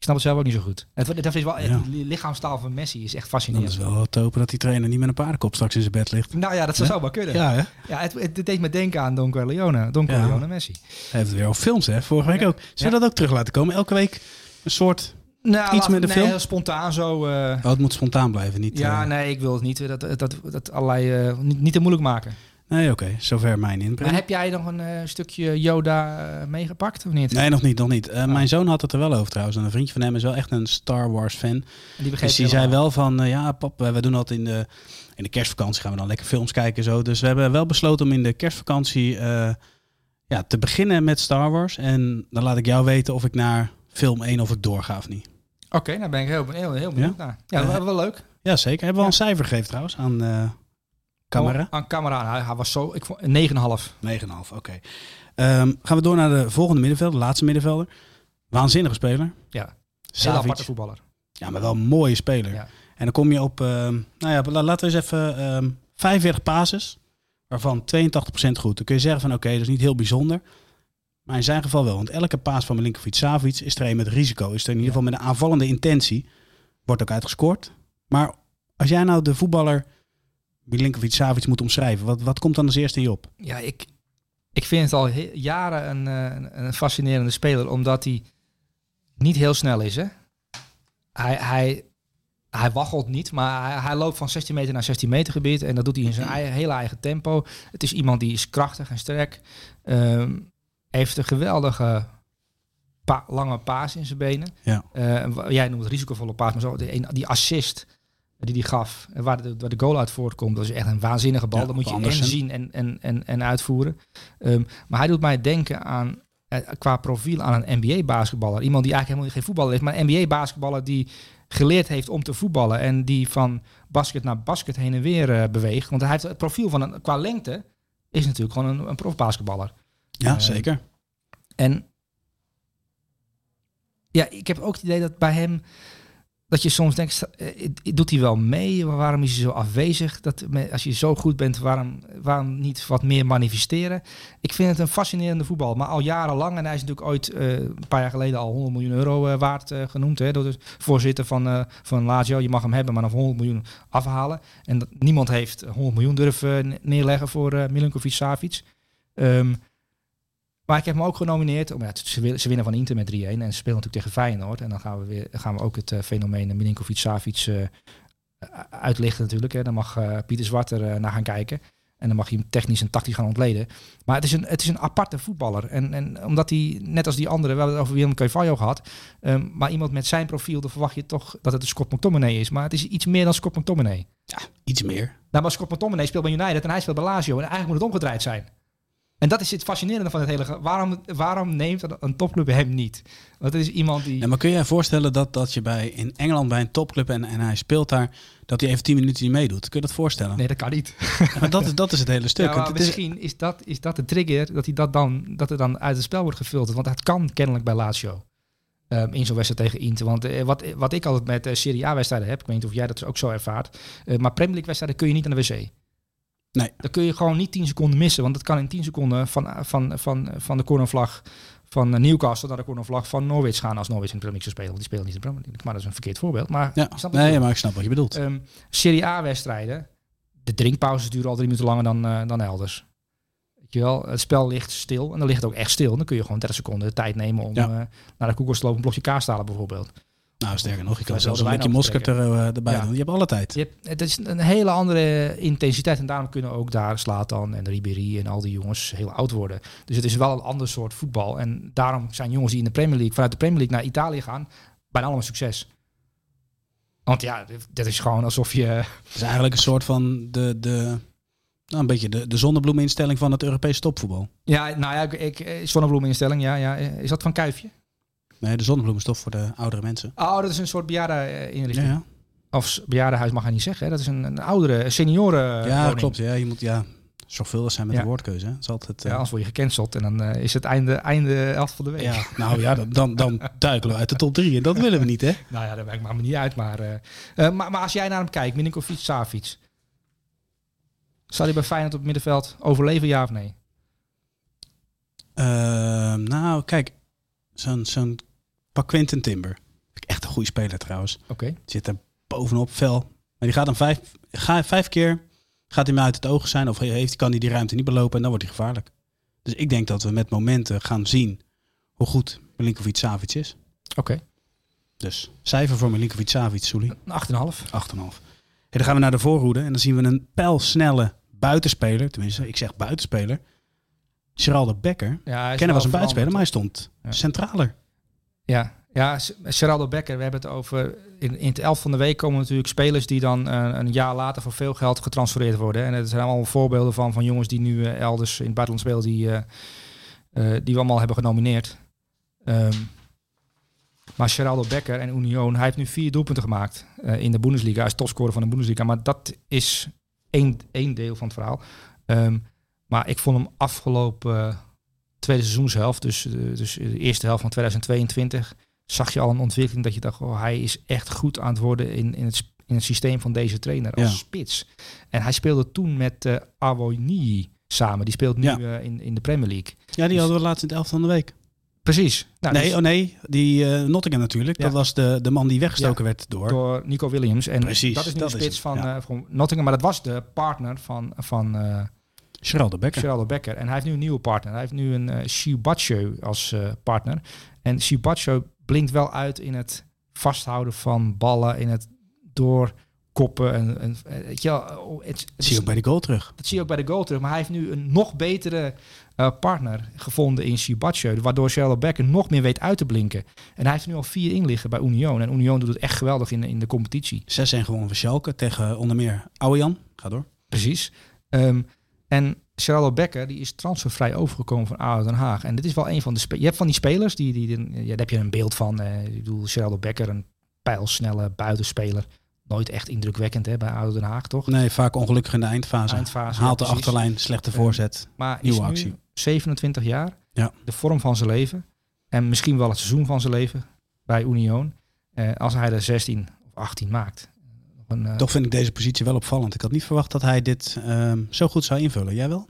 ik snap het zelf ook niet zo goed. Het, dat is wel, ja. Lichaamstaal van Messi is echt fascinerend. Dat is wel te hopen dat die trainer niet met een paardenkop straks in zijn bed ligt. Nou ja, dat zou ja? wel kunnen. Ja, hè? ja het, het, deed me denken aan Don Corleone. Don Corleone ja. Messi. Hij heeft het weer op films, hè? Vorige week ook. Zou dat ook terug laten komen? Elke week een soort nou, iets met de nee, film? heel spontaan zo. Uh... Oh, het moet spontaan blijven, niet... Ja, uh... nee, ik wil het niet. Dat, dat, dat, dat allerlei... Uh, niet, niet te moeilijk maken. Nee, oké. Okay. Zover mijn inbreng. Maar heb jij nog een uh, stukje Yoda uh, meegepakt of niet? Nee, nog niet, nog niet. Uh, oh. Mijn zoon had het er wel over trouwens. En een vriendje van hem is wel echt een Star Wars fan. En die dus die zei wel van, ja pap, we doen dat in de, in de kerstvakantie. Gaan we dan lekker films kijken zo. Dus we hebben wel besloten om in de kerstvakantie ja, te beginnen met Star Wars. En dan laat ik jou weten of ik naar film 1 of ik doorga of niet. Oké, okay, nou ben ik heel, heel, heel benieuwd ja? naar. Ja, wel, wel leuk. Ja, zeker. Hebben we al een cijfer gegeven trouwens aan... Camera? Aan camera. Hij, hij, was zo. Ik vond 9,5. 9,5, oké. Okay. Um, gaan we door naar de volgende middenvelder, de laatste middenvelder. Waanzinnige speler. Ja. Heel aparte voetballer. Ja, maar wel een mooie speler. Ja. En dan kom je op, um, nou ja, laten we eens even um, 45 passes, waarvan 82% goed. Dan kun je zeggen van oké, okay, dat is niet heel bijzonder. Maar in zijn geval wel, want elke paas van Milinkovic Savic is er een met risico. Is er in ieder geval met een aanvallende intentie. Wordt ook uitgescoord. Maar als jij nou de voetballer Milinkovic Savic moet omschrijven, wat, wat komt dan als eerste je op? Ja, ik, ik vind het al jaren een, een, een fascinerende speler, omdat hij niet heel snel is. Hè? Hij, hij, hij waggelt niet, maar hij, hij, loopt van 16 meter naar 16 meter gebied en dat doet hij in zijn eigen, hele eigen tempo. Het is iemand die is krachtig en sterk, um, heeft een geweldige pa lange paas in zijn benen. Ja. Uh, jij noemt het risicovolle paas, maar zo die, die assist die die gaf, waar de, waar de goal uit voortkomt, dat is echt een waanzinnige bal. Ja, dat moet je en zien en, en, en, en uitvoeren. Um, maar hij doet mij denken aan, uh, qua profiel, aan een NBA-basketballer. Iemand die eigenlijk helemaal geen voetballer is, maar een NBA-basketballer die geleerd heeft om te voetballen en die van basket naar basket heen en weer uh, beweegt. Want hij heeft het profiel van een, qua lengte, is natuurlijk gewoon een, een profbasketballer. Ja, zeker. En ja, ik heb ook het idee dat bij hem dat je soms denkt, uh, doet hij wel mee? Waarom is hij zo afwezig? Dat, als je zo goed bent, waarom, waarom niet wat meer manifesteren? Ik vind het een fascinerende voetbal, maar al jarenlang. En hij is natuurlijk ooit uh, een paar jaar geleden al 100 miljoen euro uh, waard genoemd. Hè, door de voorzitter van, van Lazio. Je mag hem hebben, maar voor 100 miljoen afhalen. En dat, niemand heeft 100 miljoen durven neerleggen voor Milinkovic Savic. Um, Maar ik heb hem ook genomineerd. Om, ja, ze, winnen van Inter met 3-1 en ze spelen natuurlijk tegen Feyenoord. En dan gaan we, weer, gaan we ook het eh, fenomeen Milinkovic-Savic eh, uitlichten natuurlijk. Hè. Dan mag eh, Pieter Zwart er eh, naar gaan kijken. En dan mag hij hem technisch en tactisch gaan ontleden. Maar het is een, het is een aparte voetballer. En, en omdat hij, net als die andere, we hebben het over Willem Carvalho gehad. ehm, maar iemand met zijn profiel, dan verwacht je toch dat het een Scott McTominay is. Maar het is iets meer dan Scott McTominay. Iets meer. Nou, maar Scott McTominay speelt bij United en hij speelt bij Lazio. En eigenlijk moet het omgedraaid zijn. En dat is het fascinerende van het hele... Waarom, waarom neemt een topclub hem niet? Want het is iemand die... Ja, maar kun je je voorstellen dat, dat je bij, in Engeland bij een topclub en, en hij speelt daar, dat hij even 10 minuten niet meedoet? Kun je dat voorstellen? Nee, dat kan niet. Ja, maar dat, is, dat is het hele stuk. Ja, het misschien is dat, is dat de trigger dat hij dat dan, dat er dan uit het spel wordt gefilterd. Want dat kan kennelijk bij Lazio. Ehm, in zo'n wedstrijd tegen Inter. Want eh, wat, wat ik altijd met eh, Serie A-wedstrijden heb, ik weet niet of jij dat ook zo ervaart. eh, maar Premier League-wedstrijden kun je niet aan de wc. Nee. Dan kun je gewoon niet 10 seconden missen. Want het kan in 10 seconden van, van, van, van de cornervlag van Newcastle naar de cornervlag van Norwich gaan als Norwich in de Premier League zou spelen. Want die spelen niet in de Premier League. Maar dat is een verkeerd voorbeeld. Maar ja. ik nee, maar ik snap wat je bedoelt. Ehm, Serie A-wedstrijden, de drinkpauzes duren al drie minuten langer dan, eh, dan elders. Weet je wel, het spel ligt stil en dan ligt het ook echt stil. Dan kun je gewoon 30 seconden de tijd nemen om Ja. eh, naar de koelkast te lopen, een blokje kaas te halen bijvoorbeeld. Nou, sterker nog, je kan zelfs een beetje mosket er, eh, erbij Ja. doen. Je hebt alle tijd. Je hebt, het is een hele andere intensiteit en daarom kunnen ook daar Slatan en Ribéry en al die jongens heel oud worden. Dus het is wel een ander soort voetbal. En daarom zijn jongens die in de Premier League, vanuit de Premier League naar Italië gaan, bijna allemaal succes. Want ja, dat is gewoon alsof je... Het is eigenlijk een soort van de, de, nou, een beetje de, de zonnebloeminstelling van het Europese topvoetbal. Ja, nou ja, ik, ik, eh, zonnebloeminstelling, ja, ja. Is dat van Kuifje? Nee, de zonnebloem is toch voor de oudere mensen. Oh, dat is een soort bejaardeninrichting. Ja, ja. Of bejaardenhuis mag hij niet zeggen. Hè? Dat is een, een oudere, senioren ja woning. klopt. Ja, je moet ja, zorgvuldig zijn met Ja. de woordkeuze. hè. Het is altijd, Ja, eh, anders word je gecanceld en dan eh, is het einde, einde elfde van de week. ja, [LAUGHS] nou ja, dan, dan, dan duikelen we uit de top drie. En dat willen we niet, hè? Nou ja, dat maakt me niet uit. Maar, eh, eh, maar, maar als jij naar hem kijkt, Milinkovic, Savic. Zal hij bij Feyenoord op het middenveld overleven, ja of nee? Ehm, nou, kijk. Zo'n zo'n pak Quinten Timber. Echt een goede speler trouwens. Oké. Zit er bovenop, fel. Maar die gaat dan vijf, ga, vijf keer gaat hij mij uit het oog zijn. Of heeft, kan hij die ruimte niet belopen en dan wordt hij gevaarlijk. Dus ik denk dat we met momenten gaan zien hoe goed Milinkovic Savic is. Oké. Dus cijfer voor Milinkovic Savic, Soelie. Een 8,5. 8,5. Hey, dan gaan we naar de voorhoede en dan zien we een pijlsnelle buitenspeler. Tenminste, ik zeg buitenspeler. Geraldo Becker. Ja, Kennen was een buitenspeler, maar hij stond Ja. centraler. Ja, ja Geraldo Becker, we hebben het over... In, in het elf van de week komen natuurlijk spelers die dan eh, een jaar later voor veel geld getransfereerd worden. En er zijn allemaal voorbeelden van, van jongens die nu eh, elders in het buitenland spelen, die, eh, die we allemaal hebben genomineerd. Ehm, maar Geraldo Becker en Union, hij heeft nu vier doelpunten gemaakt in de Bundesliga. Hij is topscorer van de Bundesliga, maar dat is één, één deel van het verhaal. Ehm, maar ik vond hem afgelopen tweede seizoenshelft, dus, eh, dus de eerste helft van 2022, zag je al een ontwikkeling dat je dacht, oh, hij is echt goed aan het worden in, in, het, in het systeem van deze trainer als Ja. spits. En hij speelde toen met eh Awoniyi samen. Die speelt nu Ja. eh, in, in de Premier League. Ja, die hadden we laatst in het elfde van de week. Precies. Nou, nee, dus oh nee, die eh, Nottingham natuurlijk. Ja. Dat was de, de man die weggestoken werd door. door Nico Williams. En Precies, dat is nu dat de spits van, van Nottingham. Maar dat was de partner van, van Geraldo Becker. Geraldo Becker. En hij heeft nu een nieuwe partner. Hij heeft nu een uh, Shibacho als eh, partner. En Shibacho blinkt wel uit in het vasthouden van ballen, in het doorkoppen. En, en, eh, weet je wel, oh, het, Dat zie je ook bij de goal terug. dat zie je ook bij de goal terug. Maar hij heeft nu een nog betere eh, partner gevonden in Shibacho. Waardoor Geraldo Becker nog meer weet uit te blinken. En hij heeft nu al vier in liggen bij Union. En Union doet het echt geweldig in, in de competitie. 6 zijn gewonnen van Schalke tegen onder meer Ouwejan. Ga door. Precies. Ehm, en Geraldo Becker die is transfervrij overgekomen van ADO Den Haag. En dit is wel een van de spelers. Je hebt van die spelers, die, die, die- ja, daar heb je een beeld van. eh, ik bedoel, Geraldo Becker, een pijlsnelle buitenspeler. Nooit echt indrukwekkend hè, bij ADO Den Haag, toch? Nee, vaak ongelukkig in de eindfase. Eindfase, Haalt ja, de achterlijn, slechte voorzet. Maar Nieuwe is nu actie. 27 jaar. Ja. De vorm van zijn leven. En misschien wel het seizoen van zijn leven bij Union. Eh, als hij er 16 of 18 maakt. Een, eh, Toch vind ik deze positie wel opvallend. Ik had niet verwacht dat hij dit ehm, zo goed zou invullen. Jij wel?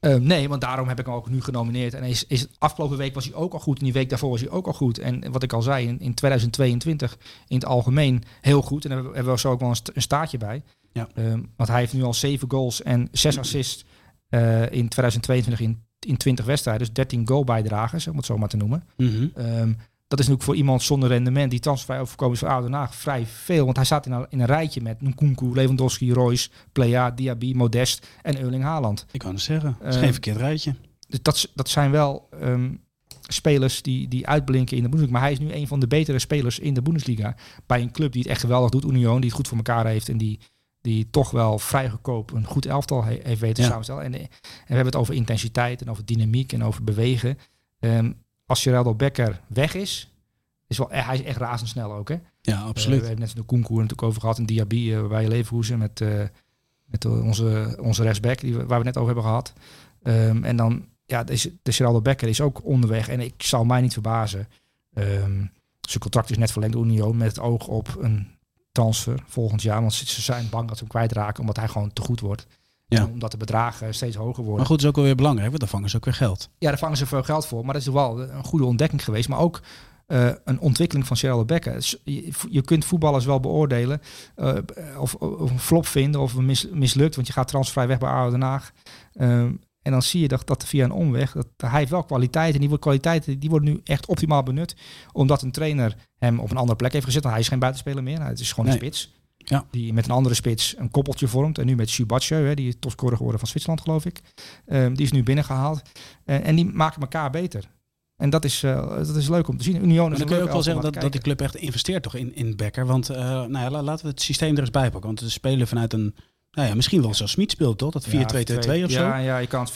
Eh, nee, want daarom heb ik hem ook nu genomineerd. En is, is, afgelopen week was hij ook al goed. En die week daarvoor was hij ook al goed. En wat ik al zei, in, in 2022 in het algemeen heel goed. En daar hebben we- zo ook wel een staartje bij. Ja. Ehm, want hij heeft nu al zeven goals en zes assists eh, in 2022 in in 20 wedstrijden, dus 13 goalbijdragers, om het zo maar te noemen. Mhm. Ehm, dat is natuurlijk voor iemand zonder rendement die transfervrij overkomen is voor Oude Den Haag vrij veel. Want hij staat in een, in een rijtje met Nkunku, Lewandowski, Royce, Plea, Diaby, Modest en Erling Haaland. Ik kan het zeggen. Het is Eh, geen verkeerd rijtje. Dus dat, dat zijn wel ehm, spelers die, die uitblinken in de Bundesliga. Maar hij is nu een van de betere spelers in de Bundesliga. Bij een club die het echt geweldig doet, Union, die het goed voor elkaar heeft en die, die toch wel vrij goedkoop een goed elftal he- heeft weten te Ja. samenstellen. En, en we hebben het over intensiteit en over dynamiek en over bewegen. Ehm, als Geraldo Becker weg is, is wel, eh, hij is echt razendsnel ook. Hè? Ja, Eh, absoluut. we hebben net de Koenkoer natuurlijk over gehad. En Diaby uh, bij Leverkusen met, eh, met eh, onze, onze rechtsback, die we, waar we net over hebben gehad. Ehm, en dan, ja, de, de Geraldo Becker is ook onderweg. En ik zal mij niet verbazen. Ehm, zijn contract is net verlengd door Union met het oog op een transfer volgend jaar. Want ze ze zijn bang dat ze hem kwijtraken, omdat hij gewoon te goed wordt. Ja. Omdat de bedragen steeds hoger worden. Maar goed, is ook wel weer belangrijk, want dan vangen ze ook weer geld. Ja, daar vangen ze veel geld voor. Maar dat is wel een goede ontdekking geweest. Maar ook eh, een ontwikkeling van Geraldo Becker. Je, je kunt voetballers wel beoordelen. eh, of, of een flop vinden of mis, mislukt. Want je gaat transfervrij weg bij ADO Den Haag. Ehm, en dan zie je dat, dat via een omweg. Dat, hij heeft wel kwaliteiten. En die kwaliteiten die worden nu echt optimaal benut. Omdat een trainer hem op een andere plek heeft gezet. Want hij is geen buitenspeler meer. Het is gewoon een Nee. spits. Ja. Die met een andere spits een koppeltje vormt. En nu met Subatje, hè, die is topscorer geworden van Zwitserland, geloof ik. Ehm, die is nu binnengehaald. En, en die maken elkaar beter. En dat is, eh, dat is leuk om te zien. Union Maar dan kun je ook wel zeggen dat, dat die club echt investeert toch in, in Becker. Want eh, nou ja, la- laten we het systeem er eens bij pakken. Want ze spelen vanuit een, nou ja, misschien wel zoals Smit speelt toch? Dat 4-2-2-2 Ja, of zo. Ja, ja, je kan het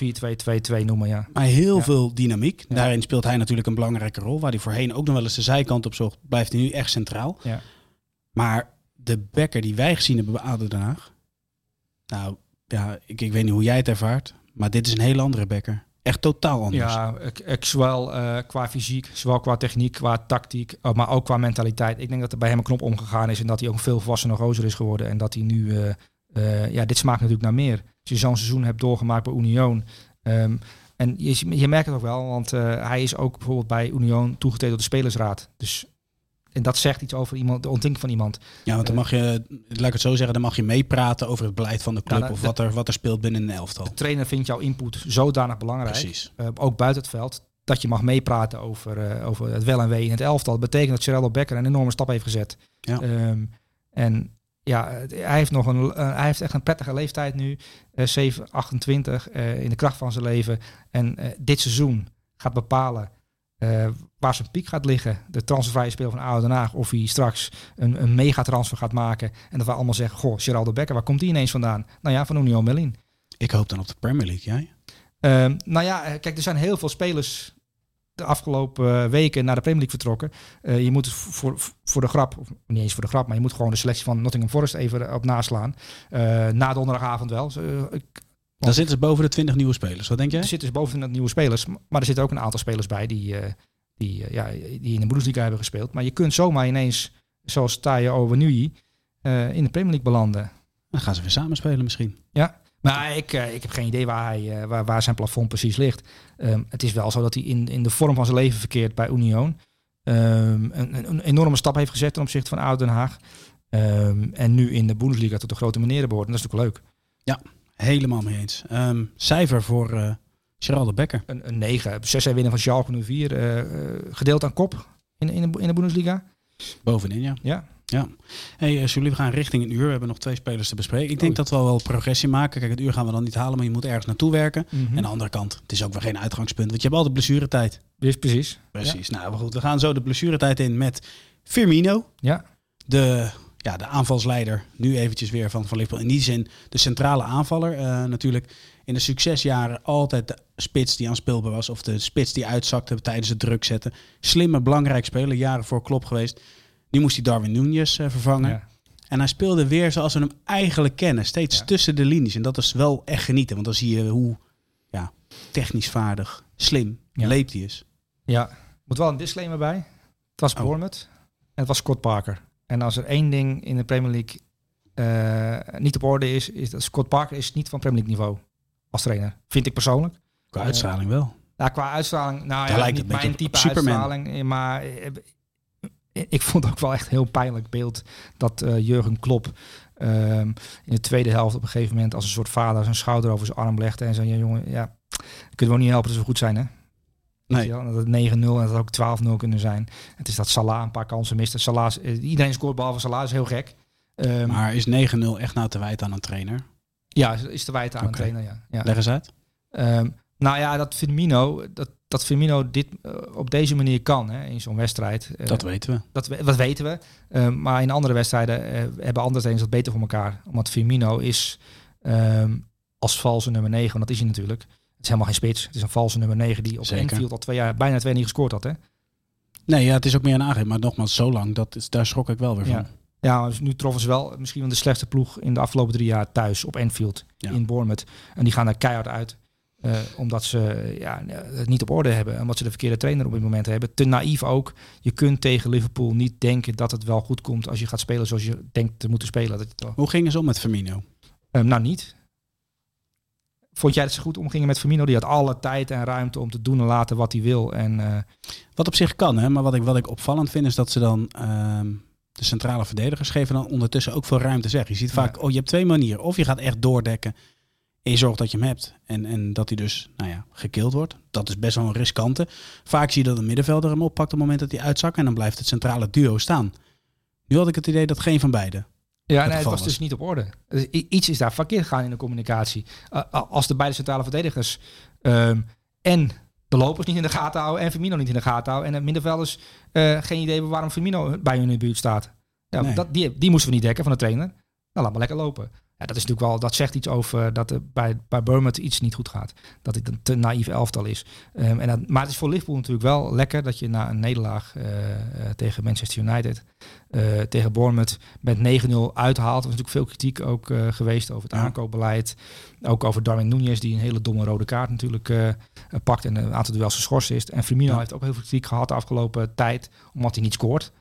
4-2-2-2 noemen, ja. Maar heel Ja. veel dynamiek. Daarin speelt hij natuurlijk een belangrijke rol. Waar hij voorheen ook nog wel eens de zijkant op zocht, blijft hij nu echt centraal. Ja. Maar de Becker die wij gezien hebben bij Den. Nou, ja, ik, weet niet hoe jij het ervaart. Maar dit is een heel andere Becker. Echt totaal anders. Ja, ik, ik, zowel eh, qua fysiek, zowel qua techniek, qua tactiek, eh, maar ook qua mentaliteit. Ik denk dat er bij hem een knop omgegaan is en dat hij ook veel volwassener gozer is geworden. En dat hij nu, eh, ja, dit smaakt natuurlijk naar meer. Als je zo'n seizoen hebt doorgemaakt bij Union. ehm, en je, je merkt het ook wel, want hij is ook bijvoorbeeld bij Union toegetreden door de spelersraad. Dus, en dat zegt iets over iemand, de ontwikkeling van iemand. Ja, want dan mag je, laat ik het zo zeggen, dan mag je meepraten over het beleid van de club. Ja, of de- wat er, wat er speelt binnen een elftal. De trainer vindt jouw input zodanig belangrijk. Precies. eh, ook buiten het veld, dat je mag meepraten over, eh, over het wel en wee in het elftal. Dat betekent dat Geraldo Becker een enorme stap heeft gezet. Ja. Ehm, en ja, hij heeft, nog een, eh, hij heeft echt een prettige leeftijd nu. eh 7, 28, eh, in de kracht van zijn leven. En eh, dit seizoen gaat bepalen eh, waar zijn piek gaat liggen. De transfervrije speel van ADO Den Haag. Of hij straks een, een megatransfer gaat maken. En dat we allemaal zeggen, goh, Geraldo Becker, waar komt die ineens vandaan? Nou ja, van Union Berlin. Ik hoop dan op de Premier League, jij? Ehm, nou ja, eh, kijk, er zijn heel veel spelers de afgelopen eh, weken naar de Premier League vertrokken. Je moet voor, voor de grap, of niet eens voor de grap, maar je moet gewoon de selectie van Nottingham Forest even op naslaan. Na donderdagavond wel. Ik- Dan zitten ze boven de 20 nieuwe spelers. Wat denk jij? er zitten dus boven de nieuwe spelers, maar er zitten ook een aantal spelers bij die, eh, die, eh, ja, die in de Bundesliga hebben gespeeld. Maar je kunt zomaar ineens, zoals Taje Owenui, eh in de Premier League belanden. Dan gaan ze weer samen spelen misschien. Ja, maar ik, ik heb geen idee waar, hij, waar, waar zijn plafond precies ligt. Ehm, het is wel zo dat hij in, in de vorm van zijn leven verkeert bij Union. Ehm, een, een, enorme stap heeft gezet ten opzichte van Oud Den Haag. Ehm, en nu in de Bundesliga tot de grote meneren behoort. En dat is natuurlijk leuk. Helemaal mee eens. Ehm, cijfer voor eh Geraldo Becker. Een, een 9. 6 winnen van Schalke 04. eh, eh, gedeeld aan kop in, in, de, in de Bundesliga. Bovenin, ja. Ja. Ja. Hey, uh, jullie we gaan richting een uur. We hebben nog twee spelers te bespreken. Ik denk Oei. dat we wel progressie maken. Kijk, het uur gaan we dan niet halen, maar je moet ergens naartoe werken. Mhm. En aan de andere kant, het is ook weer geen uitgangspunt. Want je hebt altijd blessuretijd. Dus precies. Precies. Nou, maar goed. We gaan zo de blessuretijd in met Firmino. Ja. De, ja, de aanvalsleider. Nu eventjes weer van, van Liverpool. In die zin de centrale aanvaller. Eh, natuurlijk in de succesjaren altijd de spits die aanspeelbaar was. Of de spits die uitzakte tijdens het druk zetten. Slimme, belangrijk speler. Jaren voor Klop geweest. Nu moest hij Darwin Nunez eh, vervangen. Ja. En hij speelde weer zoals we hem eigenlijk kennen. Steeds Ja. tussen de linies. En dat is wel echt genieten. Want dan zie je hoe ja, technisch vaardig, slim, Ja. leep hij is. Ja, moet wel een disclaimer bij. Het was Oh. Bournemouth en het was Scott Parker. En als er één ding in de Premier League eh, niet op orde is, is dat Scott Parker is niet van Premier League niveau als trainer. Vind ik persoonlijk. Qua uitstraling wel. Ja, qua uitstraling, nou Daar ja, lijkt niet het mijn type Superman. uitstraling. eh, Maar ik vond ook wel echt een heel pijnlijk beeld dat Jurgen Klopp ehm, in de tweede helft op een gegeven moment als een soort vader zijn schouder over zijn arm legde en zei, ja jongen, ja, kunnen we ook niet helpen dat we goed zijn, hè? Nee. Dat het 9-0 en dat het ook 12-0 kunnen zijn. Het is dat Salah een paar kansen mist. En Salah, eh, iedereen scoort behalve Salah, is heel gek. Ehm, Maar is 9-0 echt nou te wijten aan een trainer? ja, is- te wijten aan een trainer, ja. ja. Leg eens uit. Ehm, nou ja, dat Firmino, dat, dat Firmino dit eh, op deze manier kan hè, in zo'n wedstrijd. eh, Dat weten we. dat, we- dat weten we. Ehm, maar in andere wedstrijden hebben andere trainers dat beter voor elkaar. Omdat Firmino is als valse nummer 9, want dat is hij natuurlijk. Is helemaal geen spits. Het is een valse nummer 9 die op. Enfield al twee jaar, bijna twee jaar niet gescoord had. Hè? Nee, ja, het is ook meer een aangifte. Maar nogmaals, zo lang, dat is, daar schrok ik wel weer van. Ja. Ja, dus nu troffen ze wel misschien wel de slechtste ploeg in de afgelopen drie jaar thuis op Enfield Ja. in Bournemouth. En die gaan er keihard uit. eh, omdat ze ja, het niet op orde hebben. Omdat ze de verkeerde trainer op dit moment hebben. Te naïef ook. Je kunt tegen Liverpool niet denken dat het wel goed komt als je gaat spelen zoals je denkt te moeten spelen. Dat het wel- Hoe gingen ze om met Firmino? Ehm, nou, niet. Vond jij dat ze goed omgingen met Firmino? Die had alle tijd en ruimte om te doen en laten wat hij wil. En eh, Wat op zich kan, hè? maar wat ik, wat ik opvallend vind is dat ze dan ehm, de centrale verdedigers geven dan ondertussen ook veel ruimte zeg. Je ziet vaak, Ja. oh je hebt twee manieren. Of je gaat echt doordekken en je zorgt dat je hem hebt. En, en dat hij dus, nou ja, gekild wordt. Dat is best wel een riskante. Vaak zie je dat een middenvelder hem oppakt op het moment dat hij uitzakt. En dan blijft het centrale duo staan. Nu had ik het idee dat geen van beiden. Ja, nee, het was was. dus niet op orde. Dus iets is daar verkeerd gegaan in de communicatie. Uh, als de beide centrale verdedigers ehm, en de lopers niet in de gaten houden en Firmino niet in de gaten houden en de middenvelders eh, geen idee hebben waarom Firmino bij hun in de buurt staat. Ja, Nee. dat, die, die moesten we niet dekken van de trainer. Nou, laat maar lekker lopen. Ja, dat is natuurlijk wel, dat zegt iets over dat er bij, bij Bournemouth iets niet goed gaat. Dat het een te naïef elftal is. Ehm, en dat, maar het is voor Liverpool natuurlijk wel lekker dat je na een nederlaag eh, eh, tegen Manchester United, eh, tegen Bournemouth met 9-0 uithaalt. Er was natuurlijk veel kritiek ook geweest over het Ja. aankoopbeleid. Ook over Darwin Núñez, die een hele domme rode kaart natuurlijk pakt en een aantal duels geschorst is. En Firmino Ja. heeft ook heel veel kritiek gehad de afgelopen tijd, omdat hij niet scoort.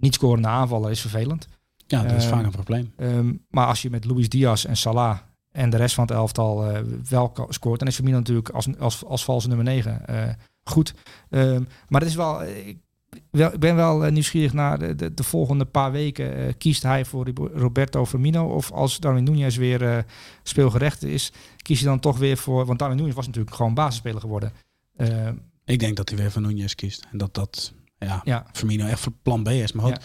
Niet scorende aanvallen is vervelend. Ja, dat is Ehm, vaak een probleem. Ehm, maar als je met Luis Diaz en Salah en de rest van het elftal eh, wel scoort, dan is Firmino natuurlijk als, als, als valse nummer 9 eh, goed. Ehm, maar het is wel, eh, ik, wel, ik ben wel nieuwsgierig naar de, de, de volgende paar weken. Kiest hij voor Roberto Firmino of als Darwin Núñez weer speelgerecht is, kies hij dan toch weer voor, want Darwin Núñez was natuurlijk gewoon basisspeler geworden. Ik denk dat hij weer van Nunez kiest. En dat dat, ja, ja, Firmino echt voor plan B is. Maar goed, Ja.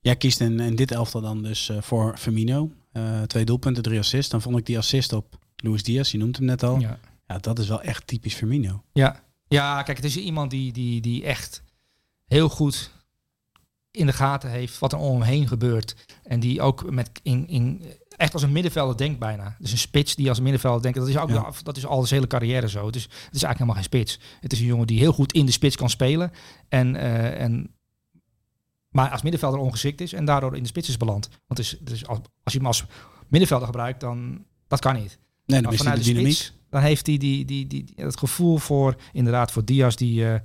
Jij kiest in, in dit elftal dan dus eh, voor Firmino. Eh, twee doelpunten, drie assists. Dan vond ik die assist op Luis Diaz, je noemt hem net al. Ja. ja. dat is wel echt typisch Firmino. Ja, ja kijk, het is iemand die, die, die echt heel goed in de gaten heeft wat er om hem heen gebeurt. En die ook met in, in, echt als een middenvelder denkt bijna. Dus een spits die als een middenvelder denkt. Dat is, ook, Ja. dat is al zijn hele carrière zo. Dus het is eigenlijk helemaal geen spits. Het is een jongen die heel goed in de spits kan spelen. En, eh, en, maar als middenvelder ongeschikt is en daardoor in de spits is beland. Want het is, dus als, als je hem als middenvelder gebruikt, dan dat kan niet. Nee, dan Maar is hij de vanuit de dynamiek. spits, dan heeft hij die, die, die, die- het gevoel voor, inderdaad, voor Diaz die, eh,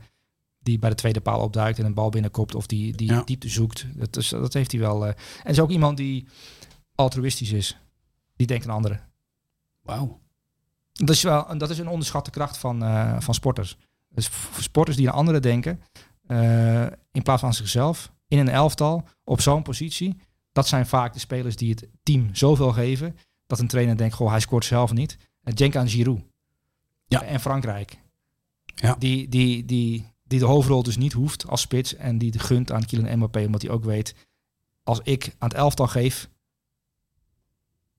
die bij de tweede paal opduikt en een bal binnenkopt of die, die Ja. diepte zoekt. Dat, is, dat heeft hij wel. eh. En is ook iemand die altruïstisch is. Die denkt aan anderen. Wauw. Dat is, wel, dat is een onderschatte kracht van, eh, van sporters. Dus sporters die aan anderen denken, in plaats van zichzelf, in een elftal, op zo'n positie. Dat zijn vaak de spelers die het team zoveel geven, dat een trainer denkt, goh, hij scoort zelf niet. En denk aan Giroud. Ja. En Frankrijk. Ja. Die, die, die, die de hoofdrol dus niet hoeft als spits en die de gunt aan Kylian Mbappé, omdat hij ook weet, als ik aan het elftal geef,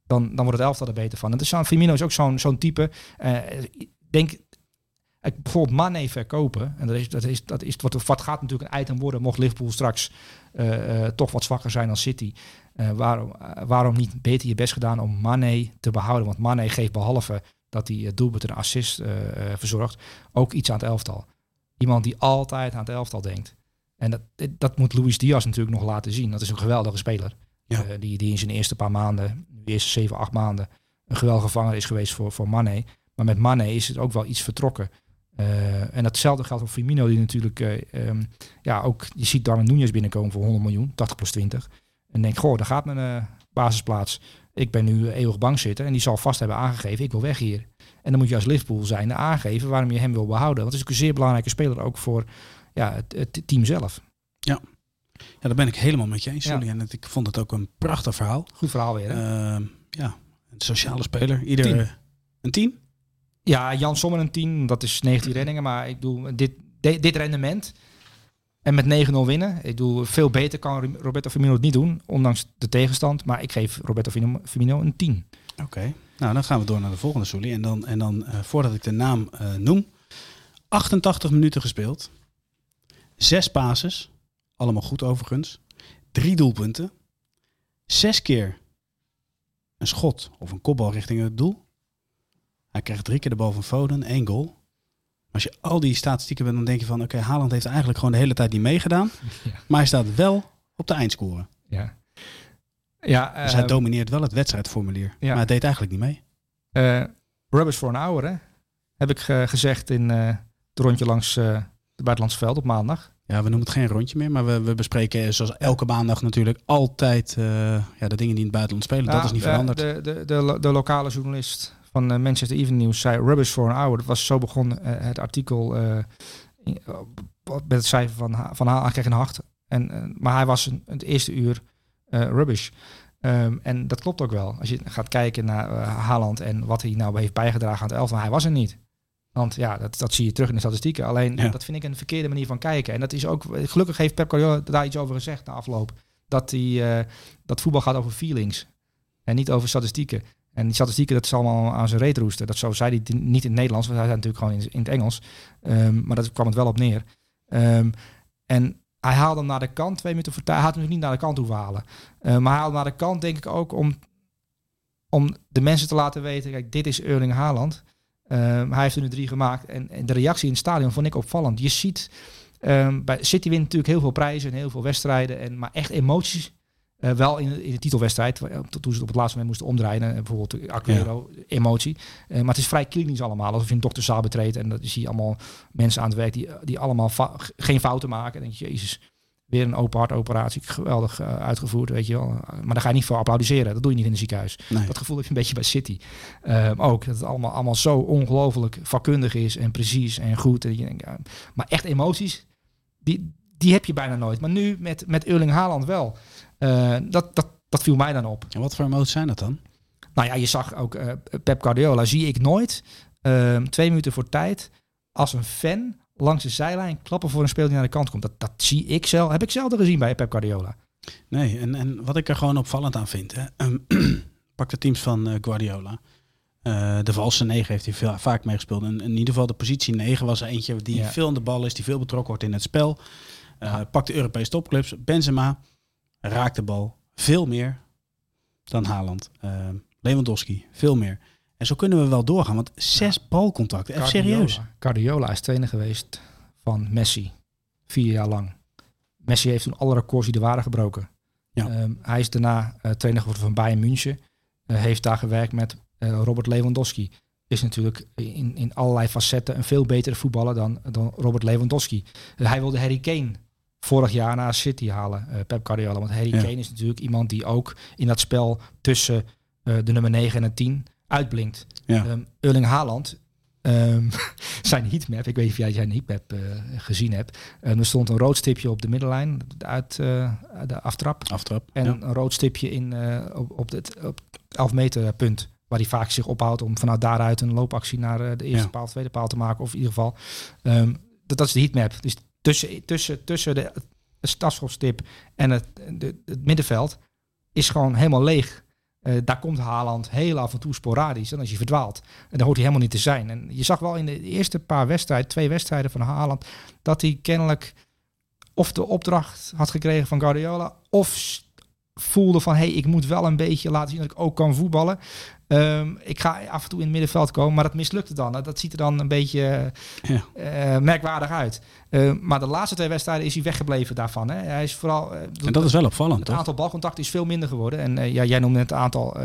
dan, dan wordt het elftal er beter van. En dus Firmino is ook zo'n zo'n type. Eh, ik denk, ik, bijvoorbeeld Mane verkopen. En dat is, dat is, dat is wat, wat gaat natuurlijk een item worden, mocht Liverpool straks eh, eh, toch wat zwakker zijn dan City. Eh, waarom, waarom niet beter je best gedaan om Mane te behouden? Want Mane geeft behalve dat hij het doelpunt en assist verzorgt, ook iets aan het elftal. Iemand die altijd aan het elftal denkt. En dat, dat moet Luis Diaz natuurlijk nog laten zien. Dat is een geweldige speler. Ja. Die, die in zijn eerste paar maanden, de eerste zeven, acht maanden, een geweldige vanger is geweest voor, voor Mane. Maar met Mane is het ook wel iets vertrokken. Eh, en datzelfde geldt voor Firmino, die natuurlijk, eh, ehm, ja, ook, je ziet Darwin Núñez binnenkomen voor 100 miljoen, 80 plus 20. En denk, goh, daar gaat mijn eh, basisplaats. Ik ben nu eeuwig bang zitten en die zal vast hebben aangegeven, ik wil weg hier. En dan moet je als Liverpool zijn aangeven waarom je hem wil behouden. Want het is ook een zeer belangrijke speler ook voor ja, het, het team zelf. Ja, daar ben ik helemaal met je eens, Ja. Julian. En Ik vond het ook een prachtig verhaal. Goed verhaal weer. Hè? Ehm, ja, een sociale speler. Iedere, Tien. Een tien? Ja, Jan Sommer een 10, dat is 19 reddingen. Maar ik bedoel, dit, dit, dit rendement en met 9-0 winnen. Ik bedoel, veel beter kan Roberto Firmino het niet doen, ondanks de tegenstand. Maar ik geef Roberto Firmino- een 10. Oké, nou dan gaan we door naar de volgende Soelie. En dan, en dan eh, voordat ik de naam eh, noem, 88 minuten gespeeld, zes passes, allemaal goed overigens, drie doelpunten, zes keer een schot of een kopbal richting het doel. Hij krijgt drie keer de bal van Foden, één goal. Als je al die statistieken bent, dan denk je van... oké, Haaland heeft eigenlijk gewoon de hele tijd niet meegedaan. [LAUGHS] Ja. Maar hij staat wel op de eindscore. Ja. Ja, Dus hij eh, domineert wel het wedstrijdformulier. ja. Maar hij deed eigenlijk niet mee. eh, rubbish voor een hour, hè? Heb ik eh, gezegd in het rondje langs de buitenlandse veld op maandag. Ja, we noemen het geen rondje meer, maar we, we bespreken zoals elke maandag natuurlijk altijd ja, de dingen die in het buitenland spelen. dat Ja, is niet de- veranderd. De, de, de, de lokale journalist van eh, Manchester Evening News zei rubbish voor een hour. Dat was zo begon eh, het artikel eh, in- met het cijfer van, van Haal. Hij kreeg een hart. En, maar hij was een, het eerste uur rubbish. Ehm, en dat klopt ook wel. Als je gaat kijken naar Haaland en wat hij nou heeft bijgedragen aan het elftal. Hij was er niet. Want ja, dat, dat zie je terug in de statistieken. Alleen Ja. dat vind ik een verkeerde manier van kijken. En dat is ook, gelukkig heeft Pep Guardiola daar iets over gezegd na afloop. Dat, eh, dat voetbal gaat over feelings. En niet over statistieken. En die statistieken, dat is allemaal aan zijn reet roesten. Dat zo zei hij niet in het Nederlands, want hij zei natuurlijk gewoon in, het Engels. Ehm, maar dat kwam het wel op neer. Ehm, en hij haalde hem naar de kant, twee minuten voor tijd. Hij had hem natuurlijk niet naar de kant hoeven halen. Eh, maar hij haalde naar de kant, denk ik ook, om, om de mensen te laten weten... Kijk, dit is Erling Haaland. Ehm, hij heeft er nu drie gemaakt. En, en de reactie in het stadion vond ik opvallend. Je ziet, ehm, bij City wint natuurlijk heel veel prijzen en heel veel wedstrijden. En, maar echt emoties eh, wel in, de- in de titelwedstrijd, toen ze het op het laatste moment moesten omdraaien, eh, bijvoorbeeld Aguero, emotie. Eh, maar het is vrij klinisch allemaal, alsof je een dokterzaal betreedt en dat zie je allemaal mensen aan het werk die, die allemaal geen fouten maken. En dan denk je, jezus, weer een open hartoperatie, geweldig eh, uitgevoerd, weet je wel. Maar daar ga je niet voor applaudisseren, dat doe je niet in een ziekenhuis. Nee. Dat gevoel heb je een beetje bij City. Ehm, ook dat het allemaal, allemaal zo ongelooflijk vakkundig is en precies en goed. En je denkt, ja, maar echt emoties, die, die heb je bijna nooit. Maar nu met, met Erling Haaland wel. Eh, dat, dat, dat viel mij dan op. En wat voor emoties zijn dat dan? Nou ja, je zag ook eh, Pep Guardiola, zie ik nooit. ehm, twee minuten voor tijd. Als een fan langs de zijlijn klappen voor een speler die naar de kant komt. Dat, dat zie ik zelf, heb ik zelden gezien bij Pep Guardiola. Nee, en, en wat ik er gewoon opvallend aan vind. Hè, ehm, [CLEARS THROAT] pak de teams van eh, Guardiola. De valse 9 heeft hij veel, vaak meegespeeld. En in ieder geval de positie 9 was er eentje die Ja. veel aan de bal is, die veel betrokken wordt in het spel. Ja. Pak de Europese topclubs. Benzema raakt de bal veel meer dan Haaland. Eh, Lewandowski, veel meer. En zo kunnen we wel doorgaan, want zes balcontacten. Even serieus. Guardiola is trainer geweest van Messi. Vier jaar lang. Messi heeft toen alle records die er waren gebroken. Ja. Ehm, hij is daarna eh, trainer geworden van Bayern München. Eh, heeft daar gewerkt met Robert Lewandowski. Is natuurlijk in, in allerlei facetten een veel betere voetballer dan, dan Robert Lewandowski. Hij wilde Harry Kane vorig jaar naar City halen, eh, Pep Guardiola. Want Harry Ja. Kane is natuurlijk iemand die ook in dat spel tussen eh, de nummer 9 en de 10 uitblinkt. Ja. Ehm, Erling Haaland, ehm, [LAUGHS] zijn heatmap, ik weet niet of jij zijn heatmap eh, gezien hebt. Ehm, er stond een rood stipje op de middenlijn, uit de aftrap. Aftrap. En ja. een rood stipje in, op, op het op 11 meter punt. Waar hij vaak zich ophoudt om vanuit daaruit een loopactie naar de eerste Ja. paal, tweede paal te maken. Of in ieder geval. dat, dat is de heatmap. Dus tussen, tussen, tussen de, stafschopstip en het, de, het middenveld is gewoon helemaal leeg. Eh, daar komt Haaland heel af en toe sporadisch. En als je verdwaalt, en dan hoort hij helemaal niet te zijn. En je zag wel in de eerste paar wedstrijden, twee wedstrijden van Haaland, dat hij kennelijk of de opdracht had gekregen van Guardiola, of voelde van, hé, hey, ik moet wel een beetje laten zien dat ik ook kan voetballen. Ehm, ik ga af en toe in het middenveld komen, maar dat mislukte dan. Dat ziet er dan een beetje Ja. eh, merkwaardig uit. Eh, maar de laatste twee wedstrijden is hij weggebleven daarvan. Hè. Hij is vooral... eh, En dat is wel opvallend, het toch? aantal balcontacten is veel minder geworden. En eh, ja, jij noemde het aantal,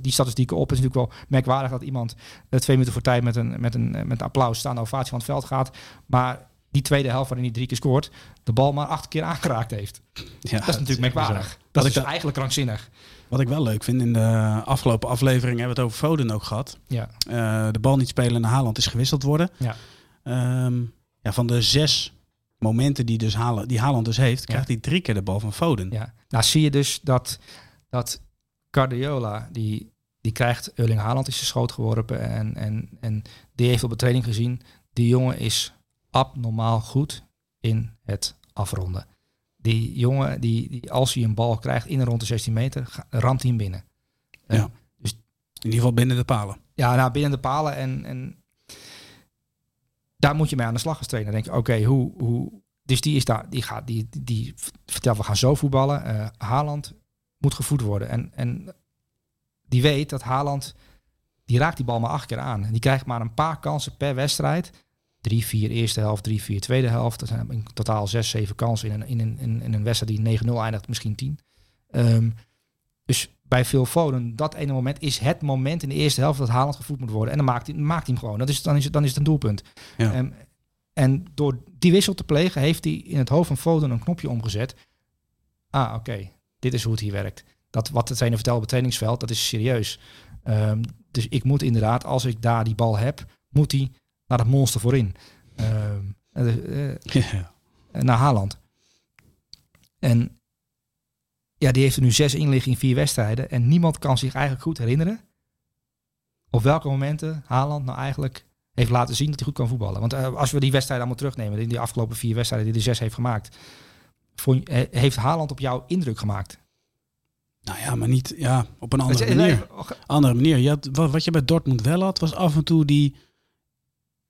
die statistieken op. Het is natuurlijk wel merkwaardig dat iemand twee minuten voor tijd met een, met een, met een applaus staande ovatie van het veld gaat. Maar die tweede helft waarin hij drie keer scoort, de bal maar acht keer aangeraakt heeft. Ja, dat is natuurlijk merkwaardig. Dat is eigenlijk krankzinnig. Wat ik wel leuk vind, in de afgelopen aflevering hebben we het over Foden ook gehad. Ja, Eh, de bal niet spelen naar Haaland is gewisseld worden. Ja. Ehm, ja, van de zes momenten die, dus Haaland, die Haaland dus heeft, krijgt hij drie keer de bal van Foden. ja. Nou zie je dus dat, dat Guardiola, die Die krijgt Erling Haaland is zijn schoot geworpen. En, en, en die heeft op de training gezien. Die jongen is abnormaal goed in het afronden. Die jongen, die, die als hij een bal krijgt in en rond de 16 meter, ramt hij hem binnen. Ja. In ieder geval binnen de palen. ja, nou, binnen de palen. En, en daar moet je mee aan de slag als trainer. Dan denk je, oké, hoe, hoe... Dus die is daar, die gaat, die, die, die vertelt, we gaan zo voetballen. Eh Haaland moet gevoed worden. En, en die weet dat Haaland, die raakt die bal maar acht keer aan. En die krijgt maar een paar kansen per wedstrijd. Drie, vier eerste helft, drie, vier tweede helft. Dat zijn in totaal zes, zeven kansen in een, in een, in, een wedstrijd die 9-0 eindigt, misschien 10. Ehm, dus bij Phil Foden, dat ene moment is het moment in de eerste helft dat Haaland gevoed moet worden. En dan maakt hij, maakt hij hem gewoon. Dat is, dan, is het, dan is het een doelpunt. Ja. Ehm, en door die wissel te plegen, heeft hij in het hoofd van Foden een knopje omgezet. Ah, oké, dit is hoe het hier werkt. Dat wat de trainer vertelt op het trainingsveld, dat is serieus. Ehm, dus ik moet inderdaad, als ik daar die bal heb, moet hij naar het monster voorin. Ehm, eh, [LAUGHS] eh, Ja. naar Haaland. En ja, die heeft er nu zes in vier wedstrijden. En niemand kan zich eigenlijk goed herinneren op welke momenten Haaland nou eigenlijk heeft laten zien dat hij goed kan voetballen. Want eh, als we die wedstrijden allemaal terugnemen, in die afgelopen vier wedstrijden die de zes heeft gemaakt, vond, eh, heeft Haaland op jou indruk gemaakt? Nou ja, maar niet ja, op een andere manier. eh, Andere manier. Je had, wat, wat je bij Dortmund wel had, was af en toe die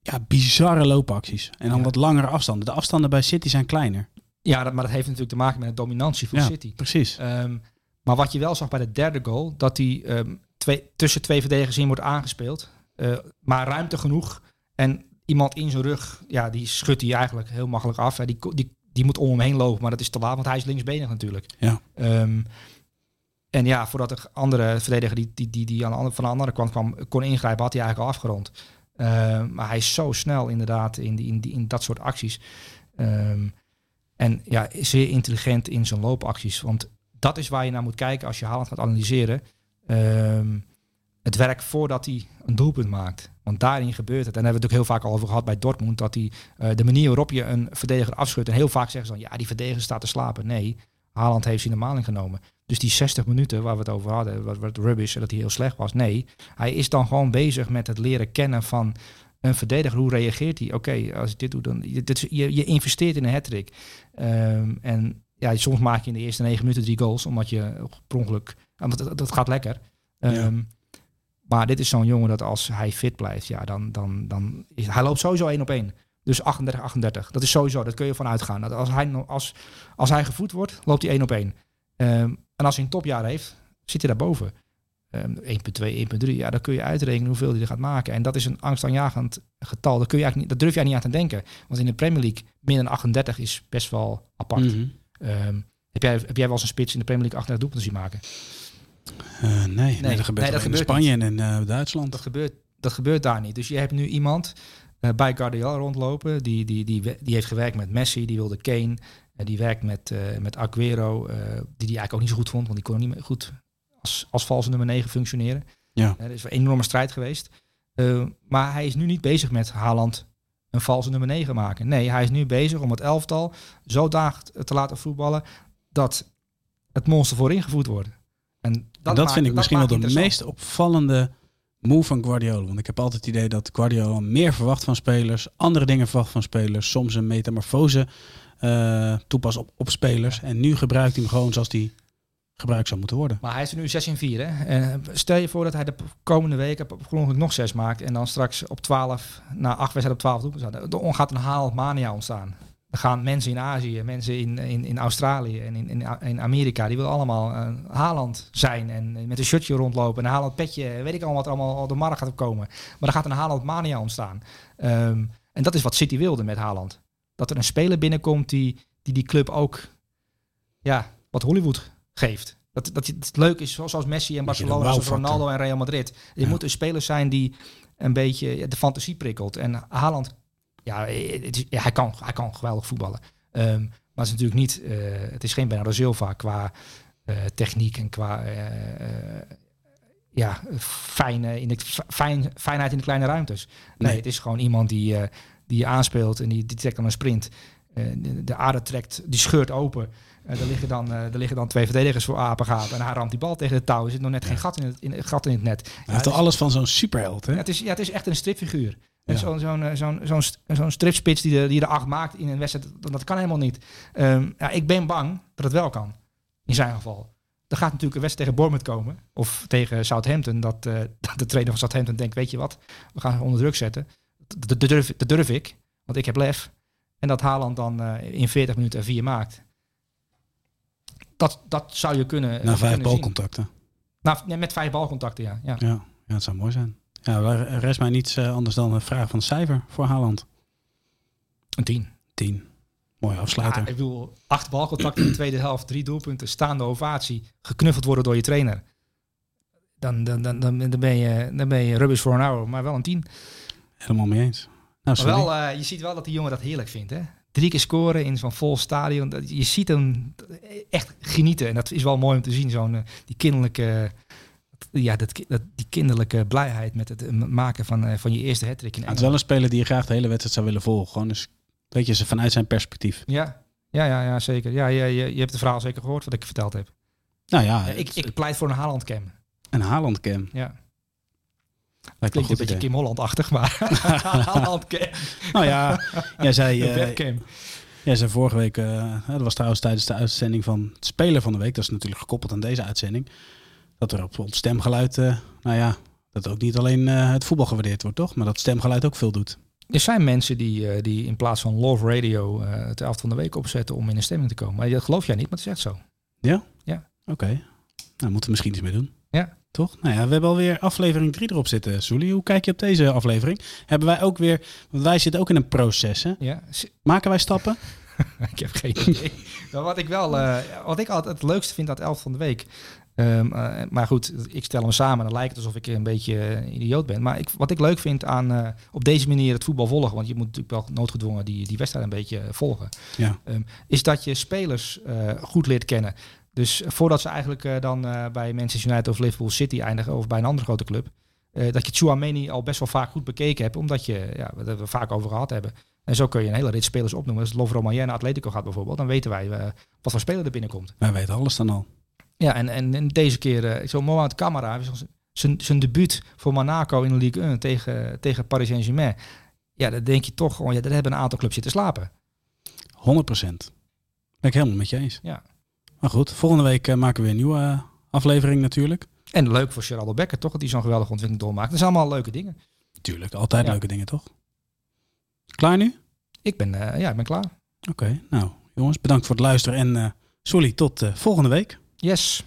ja, bizarre loopacties. En dan Ja. wat langere afstanden. De afstanden bij City zijn kleiner. Ja, dat, maar dat heeft natuurlijk te maken met de dominantie van Ja, City. precies. Ehm, maar wat je wel zag bij de derde goal, dat hij ehm, twee, tussen twee verdedigers in wordt aangespeeld. Eh, maar ruimte genoeg. En iemand in zijn rug, ja, die schudt hij eigenlijk heel makkelijk af. Hè. Die, die, die moet om hem heen lopen, maar dat is te laat, want hij is linksbenig natuurlijk. Ja. Ehm, en ja, voordat de andere verdediger die, die, die, die aan de andere, van de andere kant kwam, kon ingrijpen, had hij eigenlijk al afgerond. Ehm, maar hij is zo snel inderdaad in, die, in, die, in dat soort acties. Ehm, en ja, zeer intelligent in zijn loopacties. Want dat is waar je naar moet kijken als je Haaland gaat analyseren. Ehm, het werk voordat hij een doelpunt maakt. Want daarin gebeurt het. En daar hebben we het ook heel vaak al over gehad bij Dortmund. Dat hij, eh, de manier waarop je een verdediger afschudt. En heel vaak zeggen ze dan, ja, die verdediger staat te slapen. Nee, Haaland heeft zijn normaal ingenomen. Dus die 60 minuten waar we het over hadden, wat, wat rubbish, dat hij heel slecht was. Nee, hij is dan gewoon bezig met het leren kennen van een verdediger. Hoe reageert hij? Oké, als ik dit doe, dan... Dit je, je investeert in een hat-trick. Ehm, en ja, soms maak je in de eerste negen minuten drie goals, omdat je per ongeluk... Want dat, dat gaat lekker. Ehm, Maar dit is zo'n jongen dat als hij fit blijft, ja, dan, dan, dan is, hij loopt sowieso één op één. Dus 38, 38. Dat is sowieso, dat kun je van uitgaan. Dat als, hij, als, als hij gevoed wordt, loopt hij één op één. Ehm, en als hij een topjaar heeft, zit hij daarboven. Ehm 1.2, 1.3. Ja, dan kun je uitrekenen hoeveel hij er gaat maken. En dat is een angstaanjagend getal. Dat, kun je eigenlijk niet, dat durf jij niet aan te denken. Want in de Premier League, min dan 38 is best wel apart. Mhm. Ehm, heb, jij, heb jij wel eens een spits in de Premier League 38 doelpunten zien maken? Eh, nee, nee, dat gebeurt nee, dat in gebeurt Spanje en in eh, Duitsland. Dat gebeurt, dat gebeurt daar niet. Dus je hebt nu iemand eh, bij Guardiola rondlopen. Die, die, die, die heeft gewerkt met Messi, die wilde Kane. Eh, die werkt met, eh met Aguero, eh, die die eigenlijk ook niet zo goed vond. Want die kon niet meer goed als, als valse nummer 9 functioneren. Ja. Er is een enorme strijd geweest. Maar hij is nu niet bezig met Haaland een valse nummer 9 maken. Nee, hij is nu bezig om het elftal zodanig te laten voetballen dat het monster voorin gevoed wordt. En dat, en dat maakt- vind ik misschien wel de meest opvallende move van Guardiola. Want ik heb altijd het idee dat Guardiola meer verwacht van spelers, andere dingen verwacht van spelers, soms een metamorfose eh toepast op, op spelers. En nu gebruikt hij hem gewoon zoals hij gebruikt zou moeten worden. Maar hij is er nu 6 in 4. Hè? Eh, stel je voor dat hij de komende ik nog 6 maakt. En dan straks op 12, na 8 wedstrijden op 12 doelpunten. Dan gaat een haalmania ontstaan. Er gaan mensen in Azië, mensen in, in, in Australië en in, in, in Amerika. Die willen allemaal eh, Haaland zijn. En met een shirtje rondlopen. En een Haaland petje. Weet ik allemaal wat allemaal op de markt gaat komen. Maar er gaat een Haaland mania ontstaan. Ehm, en dat is wat City wilde met Haaland. Dat er een speler binnenkomt die die, die club ook ja, wat Hollywood geeft. Dat, dat het leuk is, zoals Messi en Barcelona, zoals. Ronaldo en Real Madrid. Je Ja. moet een speler zijn die een beetje de fantasie prikkelt. En Haaland, ja, het is, ja, hij, kan, hij kan geweldig voetballen. Ehm, maar het is natuurlijk niet, eh, het is geen Bernardo Silva qua eh, techniek en qua eh, ja, fijne, in de, fijn, fijnheid in de kleine ruimtes. Nee, Nee. het is gewoon iemand die, die je aanspeelt en die, die trekt dan een sprint. eh, de, de aarde trekt, die scheurt open. Eh, er, liggen dan, eh, er liggen dan twee verdedigers voor Apengaat. En hij ramt die bal tegen het touw. Er zit nog net geen gat in het, in, gat in het net. Hij Ja, heeft is- alles van zo'n superheld, hè? ja, het, is, ja, het is echt een stripfiguur. Ja. Zo'n zo'n zo'n zo'n st- zo'n stripspits die er, die er acht maakt in een wedstrijd, dat, kan helemaal niet. Ehm, ja, ik ben bang dat het wel kan, in zijn geval. Er gaat natuurlijk een wedstrijd tegen Bournemouth komen, of tegen Southampton, dat, [LAUGHS] dat de trainer van Southampton denkt, weet je wat, we gaan ze onder druk zetten. Dat, dat, durf, dat durf ik, want ik heb lef. En dat Haaland dan eh, in 40 minuten er vier maakt. Dat, dat zou je kunnen Na vijf kunnen balcontacten. Ja, met vijf balcontacten, ja. ja. Ja, ja, dat zou mooi zijn. Ja, er rest mij niets eh, anders dan een vraag van cijfer voor Haaland. Een tien. 10. Mooie afsluiter. Ja, ik bedoel, acht balcontacten in de tweede helft, drie doelpunten, staande ovatie, geknuffeld worden door je trainer. Dan, dan, dan, dan, dan, ben, je, dan ben je rubbish voor een hour, maar wel een tien. Helemaal mee eens. Nou, Maar wel, eh, je ziet wel dat die jongen dat heerlijk vindt. Hè? Drie keer scoren in zo'n vol stadion. Dat- Je ziet hem echt genieten. En dat is wel mooi om te zien. Zo'n, eh, die kinderlijke, ja, dat, die kinderlijke blijheid met het eh, maken van, van je eerste hat-trick in Ja, het is wel een speler die je graag de hele wedstrijd zou willen volgen. Gewoon dus, weet je, ze vanuit zijn perspectief. Ja, ja, ja, ja zeker. Ja, je, je, je hebt het verhaal zeker gehoord wat ik verteld heb. Nou ja, ik, ik pleit voor een Haaland-cam. een Haaland cam. Ja. Me Klinkt een beetje. Kim Holland-achtig, maar. [LAUGHS] [LAUGHS] Nou ja, jij zei, [LAUGHS] webcam. jij zei vorige week, eh, dat was trouwens tijdens de uitzending van het Speler van de Week. Dat is natuurlijk gekoppeld aan deze uitzending. Dat er op het stemgeluid, eh, nou ja, dat ook niet alleen het voetbal gewaardeerd wordt, toch? Maar dat stemgeluid ook veel doet. Er zijn mensen die, die in plaats van Love Radio het elftal van de week opzetten om in een stemming te komen. Maar dat geloof jij niet, maar het is echt zo. Oké, nou moeten we misschien iets mee doen. Ja. Toch? Nou ja, we hebben alweer aflevering 3 erop zitten. Soelie, hoe kijk je op deze aflevering? Hebben wij ook weer, want wij zitten ook in een proces, hè? Ja, Maken wij stappen? [LAUGHS] ik heb geen idee. Maar wat ik wel, eh, wat ik altijd het leukste vind aan het elftal van de week. Ehm, eh, maar goed, ik stel hem samen en dan lijkt het alsof ik een beetje eh, idioot ben. Maar ik, wat ik leuk vind aan op deze manier het voetbal volgen, want je moet natuurlijk wel noodgedwongen die, die wedstrijd een beetje volgen. Ja. Ehm, is dat je spelers goed leert kennen. Dus voordat ze eigenlijk eh, dan eh, bij Manchester United of Liverpool City eindigen of bij een andere grote club, eh, dat je Chouameni al best wel vaak goed bekeken hebt, omdat je, ja, we we vaak over gehad hebben. En zo kun je een hele rit spelers opnoemen. Als Lovro Mayen naar Atletico gaat bijvoorbeeld, dan weten wij wat voor speler er binnenkomt. Wij weten alles dan al. Ja, en, en, en deze keer, zo Mohamed Camara, zijn, zijn debuut voor Monaco in de Ligue 1 tegen, tegen Paris Saint-Germain. Ja, dan denk je toch gewoon, ja, daar hebben een aantal clubs zitten slapen. 100 procent. Ben ik helemaal met je eens. Ja. Maar goed, volgende week eh, maken we weer een nieuwe eh, aflevering natuurlijk. En leuk voor Geraldo Becker, toch? Dat hij zo'n geweldige ontwikkeling doormaakt. Dat zijn allemaal leuke dingen. Tuurlijk, altijd Ja. leuke dingen, toch? Klaar nu? Ik ben, eh, ja, ik ben klaar. Oké, nou jongens, bedankt voor het luisteren en eh Soelie, tot volgende week. Yes.